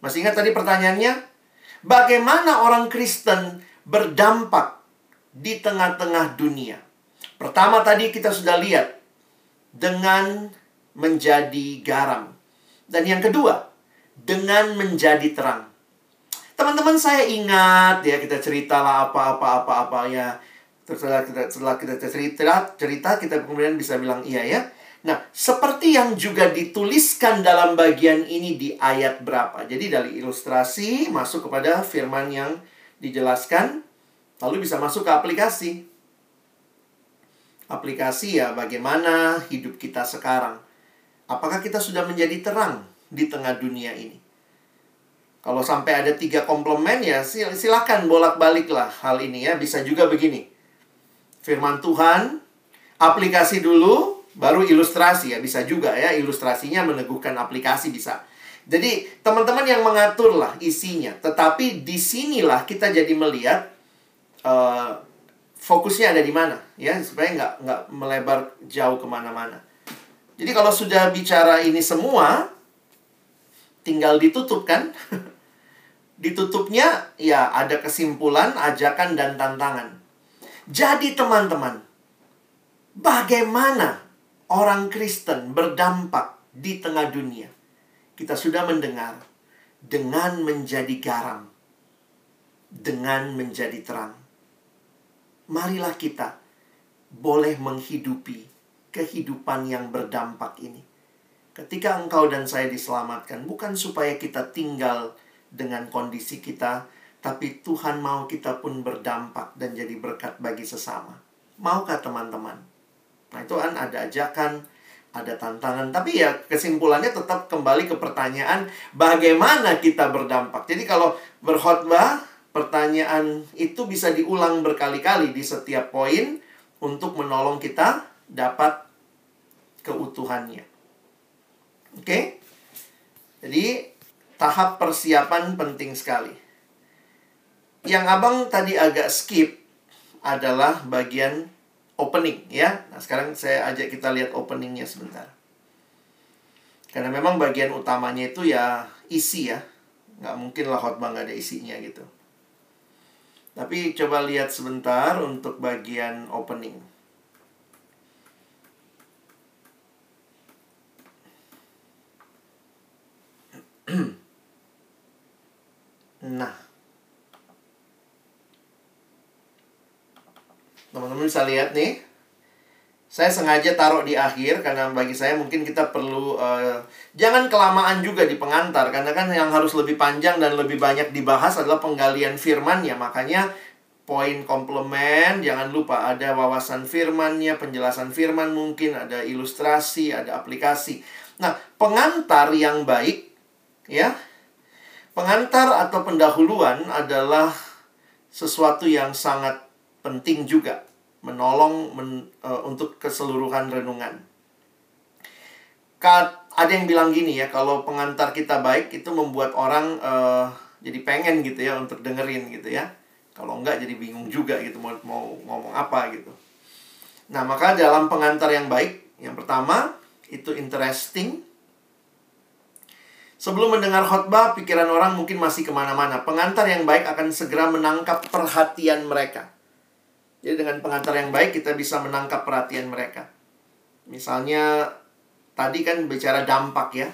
Masih ingat tadi pertanyaannya? Bagaimana orang Kristen berdampak di tengah-tengah dunia? Pertama tadi kita sudah lihat dengan menjadi garam. Dan yang kedua, dengan menjadi terang. Teman-teman saya ingat ya kita ceritalah apa-apa apa-apa ya setelah kita setelah kita cerita cerita kita kemudian bisa bilang iya ya nah seperti yang juga dituliskan dalam bagian ini di ayat berapa? Jadi dari ilustrasi masuk kepada firman yang dijelaskan lalu bisa masuk ke aplikasi. Aplikasi ya bagaimana hidup kita sekarang? Apakah kita sudah menjadi terang di tengah dunia ini? Kalau sampai ada tiga komplement ya silakan bolak-balik lah hal ini ya. Bisa juga begini. Firman Tuhan, aplikasi dulu, baru ilustrasi ya. Bisa juga ya, ilustrasinya meneguhkan aplikasi bisa. Jadi teman-teman yang mengatur lah isinya. Tetapi di sinilah kita jadi melihat uh, fokusnya ada di mana ya supaya nggak nggak melebar jauh ke mana-mana. Jadi kalau sudah bicara ini semua, tinggal ditutup kan? Ditutupnya ya ada kesimpulan, ajakan dan tantangan. Jadi teman-teman, bagaimana orang Kristen berdampak di tengah dunia? Kita sudah mendengar dengan menjadi garam, dengan menjadi terang. Marilah kita boleh menghidupi kehidupan yang berdampak ini. Ketika engkau dan saya diselamatkan, bukan supaya kita tinggal dengan kondisi kita tapi Tuhan mau kita pun berdampak dan jadi berkat bagi sesama. Maukah teman-teman? Nah itu kan ada ajakan, ada tantangan. Tapi ya kesimpulannya tetap kembali ke pertanyaan bagaimana kita berdampak. Jadi kalau berkhotbah, pertanyaan itu bisa diulang berkali-kali di setiap poin untuk menolong kita dapat keutuhannya. Oke? Jadi tahap persiapan penting sekali yang abang tadi agak skip adalah bagian opening ya. Nah sekarang saya ajak kita lihat openingnya sebentar. Karena memang bagian utamanya itu ya isi ya. Nggak mungkin lah khotbah nggak ada isinya gitu. Tapi coba lihat sebentar untuk bagian opening. nah, Teman-teman bisa lihat nih. Saya sengaja taruh di akhir karena bagi saya mungkin kita perlu uh, jangan kelamaan juga di pengantar karena kan yang harus lebih panjang dan lebih banyak dibahas adalah penggalian firman ya. Makanya poin komplement jangan lupa ada wawasan firmannya, penjelasan firman mungkin ada ilustrasi, ada aplikasi. Nah, pengantar yang baik ya. Pengantar atau pendahuluan adalah sesuatu yang sangat penting juga menolong men, uh, untuk keseluruhan renungan. Kat, ada yang bilang gini ya, kalau pengantar kita baik itu membuat orang uh, jadi pengen gitu ya untuk dengerin gitu ya. Kalau enggak jadi bingung juga gitu mau mau ngomong apa gitu. Nah, maka dalam pengantar yang baik, yang pertama itu interesting. Sebelum mendengar khotbah, pikiran orang mungkin masih ke mana-mana. Pengantar yang baik akan segera menangkap perhatian mereka. Jadi dengan pengantar yang baik kita bisa menangkap perhatian mereka. Misalnya tadi kan bicara dampak ya.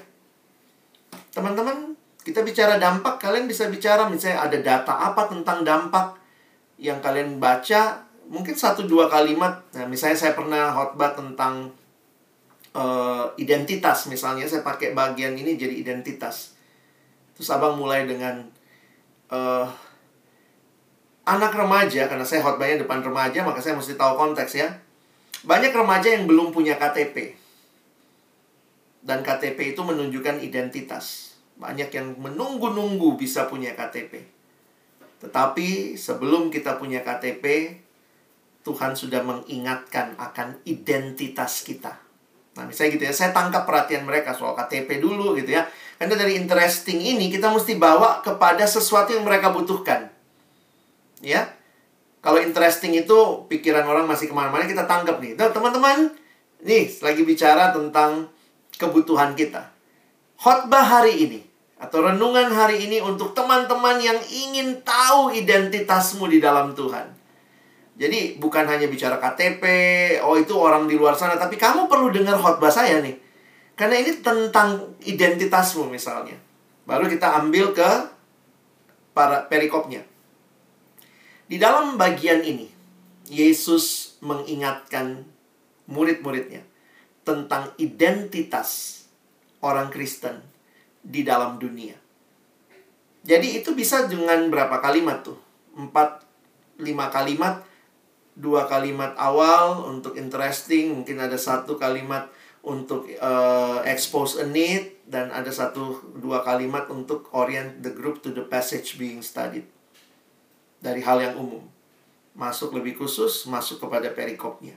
Teman-teman, kita bicara dampak, kalian bisa bicara misalnya ada data apa tentang dampak yang kalian baca, mungkin satu dua kalimat. Nah, misalnya saya pernah khotbah tentang uh, identitas misalnya, saya pakai bagian ini jadi identitas. Terus abang mulai dengan uh, anak remaja, karena saya hotbaynya depan remaja, maka saya mesti tahu konteks ya. Banyak remaja yang belum punya KTP. Dan KTP itu menunjukkan identitas. Banyak yang menunggu-nunggu bisa punya KTP. Tetapi sebelum kita punya KTP, Tuhan sudah mengingatkan akan identitas kita. Nah, misalnya gitu ya, saya tangkap perhatian mereka soal KTP dulu gitu ya. Karena dari interesting ini kita mesti bawa kepada sesuatu yang mereka butuhkan ya. Kalau interesting itu pikiran orang masih ke mana-mana kita tangkap nih. Teman-teman, nih lagi bicara tentang kebutuhan kita. Khotbah hari ini atau renungan hari ini untuk teman-teman yang ingin tahu identitasmu di dalam Tuhan. Jadi bukan hanya bicara KTP, oh itu orang di luar sana, tapi kamu perlu dengar khotbah saya nih. Karena ini tentang identitasmu misalnya. Baru kita ambil ke para perikopnya. Di dalam bagian ini, Yesus mengingatkan murid-muridnya tentang identitas orang Kristen di dalam dunia. Jadi itu bisa dengan berapa kalimat tuh? Empat, lima kalimat, dua kalimat awal untuk interesting, mungkin ada satu kalimat untuk uh, expose a need, dan ada satu dua kalimat untuk orient the group to the passage being studied dari hal yang umum. Masuk lebih khusus, masuk kepada perikopnya.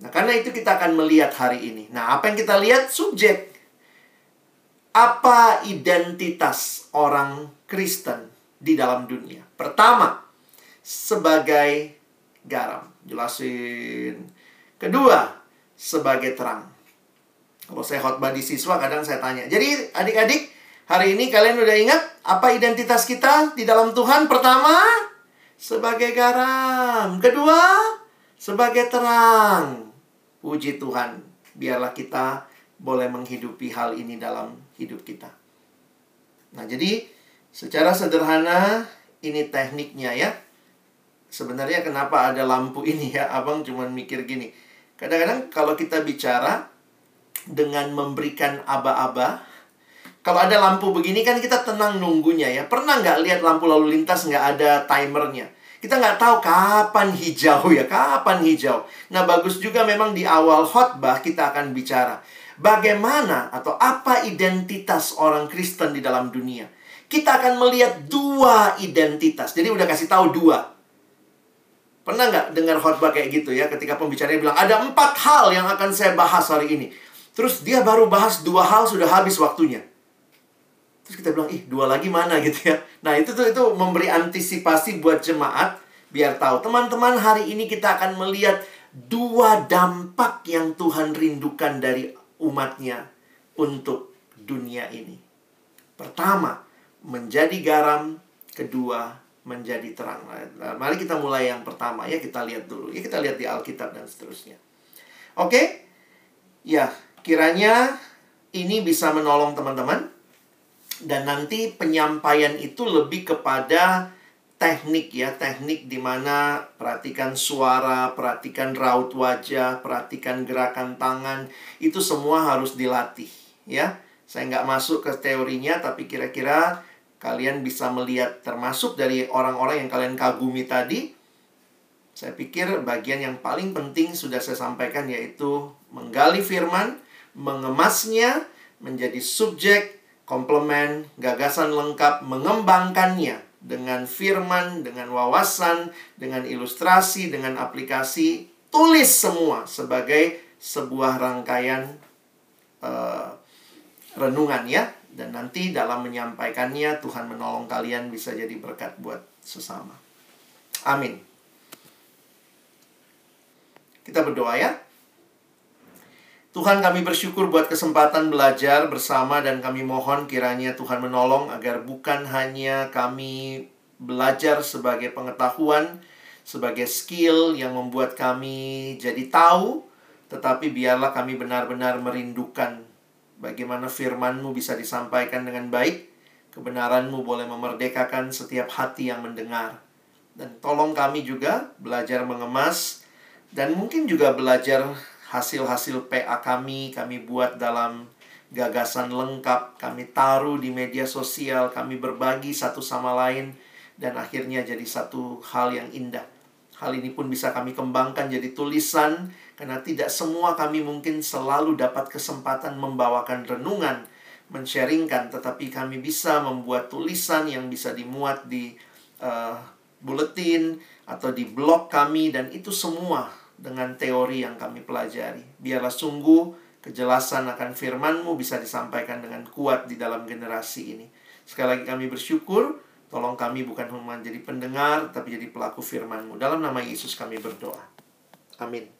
Nah, karena itu kita akan melihat hari ini. Nah, apa yang kita lihat? Subjek. Apa identitas orang Kristen di dalam dunia? Pertama, sebagai garam. Jelasin. Kedua, sebagai terang. Kalau saya khotbah di siswa, kadang saya tanya. Jadi, adik-adik, hari ini kalian udah ingat apa identitas kita di dalam Tuhan? Pertama, sebagai garam. Kedua, sebagai terang. Puji Tuhan, biarlah kita boleh menghidupi hal ini dalam hidup kita. Nah, jadi secara sederhana ini tekniknya ya. Sebenarnya kenapa ada lampu ini ya? Abang cuma mikir gini. Kadang-kadang kalau kita bicara dengan memberikan aba-aba, kalau ada lampu begini kan kita tenang nunggunya ya. Pernah nggak lihat lampu lalu lintas nggak ada timernya? Kita nggak tahu kapan hijau ya, kapan hijau. Nah bagus juga memang di awal khotbah kita akan bicara. Bagaimana atau apa identitas orang Kristen di dalam dunia. Kita akan melihat dua identitas. Jadi udah kasih tahu dua. Pernah nggak dengar khotbah kayak gitu ya ketika pembicaranya bilang ada empat hal yang akan saya bahas hari ini. Terus dia baru bahas dua hal sudah habis waktunya. Terus kita bilang, ih dua lagi mana gitu ya. Nah itu tuh itu memberi antisipasi buat jemaat biar tahu. Teman-teman hari ini kita akan melihat dua dampak yang Tuhan rindukan dari umatnya untuk dunia ini. Pertama, menjadi garam. Kedua, menjadi terang. Nah, mari kita mulai yang pertama ya kita lihat dulu. Ya kita lihat di Alkitab dan seterusnya. Oke? Ya, kiranya ini bisa menolong teman-teman dan nanti penyampaian itu lebih kepada teknik ya, teknik di mana perhatikan suara, perhatikan raut wajah, perhatikan gerakan tangan, itu semua harus dilatih ya. Saya nggak masuk ke teorinya, tapi kira-kira kalian bisa melihat termasuk dari orang-orang yang kalian kagumi tadi. Saya pikir bagian yang paling penting sudah saya sampaikan yaitu menggali firman, mengemasnya menjadi subjek komplement, gagasan lengkap, mengembangkannya dengan firman, dengan wawasan, dengan ilustrasi, dengan aplikasi, tulis semua sebagai sebuah rangkaian uh, renungan ya. Dan nanti dalam menyampaikannya Tuhan menolong kalian bisa jadi berkat buat sesama. Amin. Kita berdoa ya. Tuhan kami bersyukur buat kesempatan belajar bersama dan kami mohon kiranya Tuhan menolong agar bukan hanya kami belajar sebagai pengetahuan, sebagai skill yang membuat kami jadi tahu, tetapi biarlah kami benar-benar merindukan bagaimana firman-Mu bisa disampaikan dengan baik, kebenaran-Mu boleh memerdekakan setiap hati yang mendengar. Dan tolong kami juga belajar mengemas dan mungkin juga belajar hasil-hasil PA kami, kami buat dalam gagasan lengkap, kami taruh di media sosial, kami berbagi satu sama lain, dan akhirnya jadi satu hal yang indah. Hal ini pun bisa kami kembangkan jadi tulisan, karena tidak semua kami mungkin selalu dapat kesempatan membawakan renungan, mensharingkan, tetapi kami bisa membuat tulisan yang bisa dimuat di uh, buletin atau di blog kami, dan itu semua dengan teori yang kami pelajari. Biarlah sungguh kejelasan akan firman-Mu bisa disampaikan dengan kuat di dalam generasi ini. Sekali lagi kami bersyukur, Tolong kami bukan cuma jadi pendengar, tapi jadi pelaku firman-Mu. Dalam nama Yesus kami berdoa. Amin.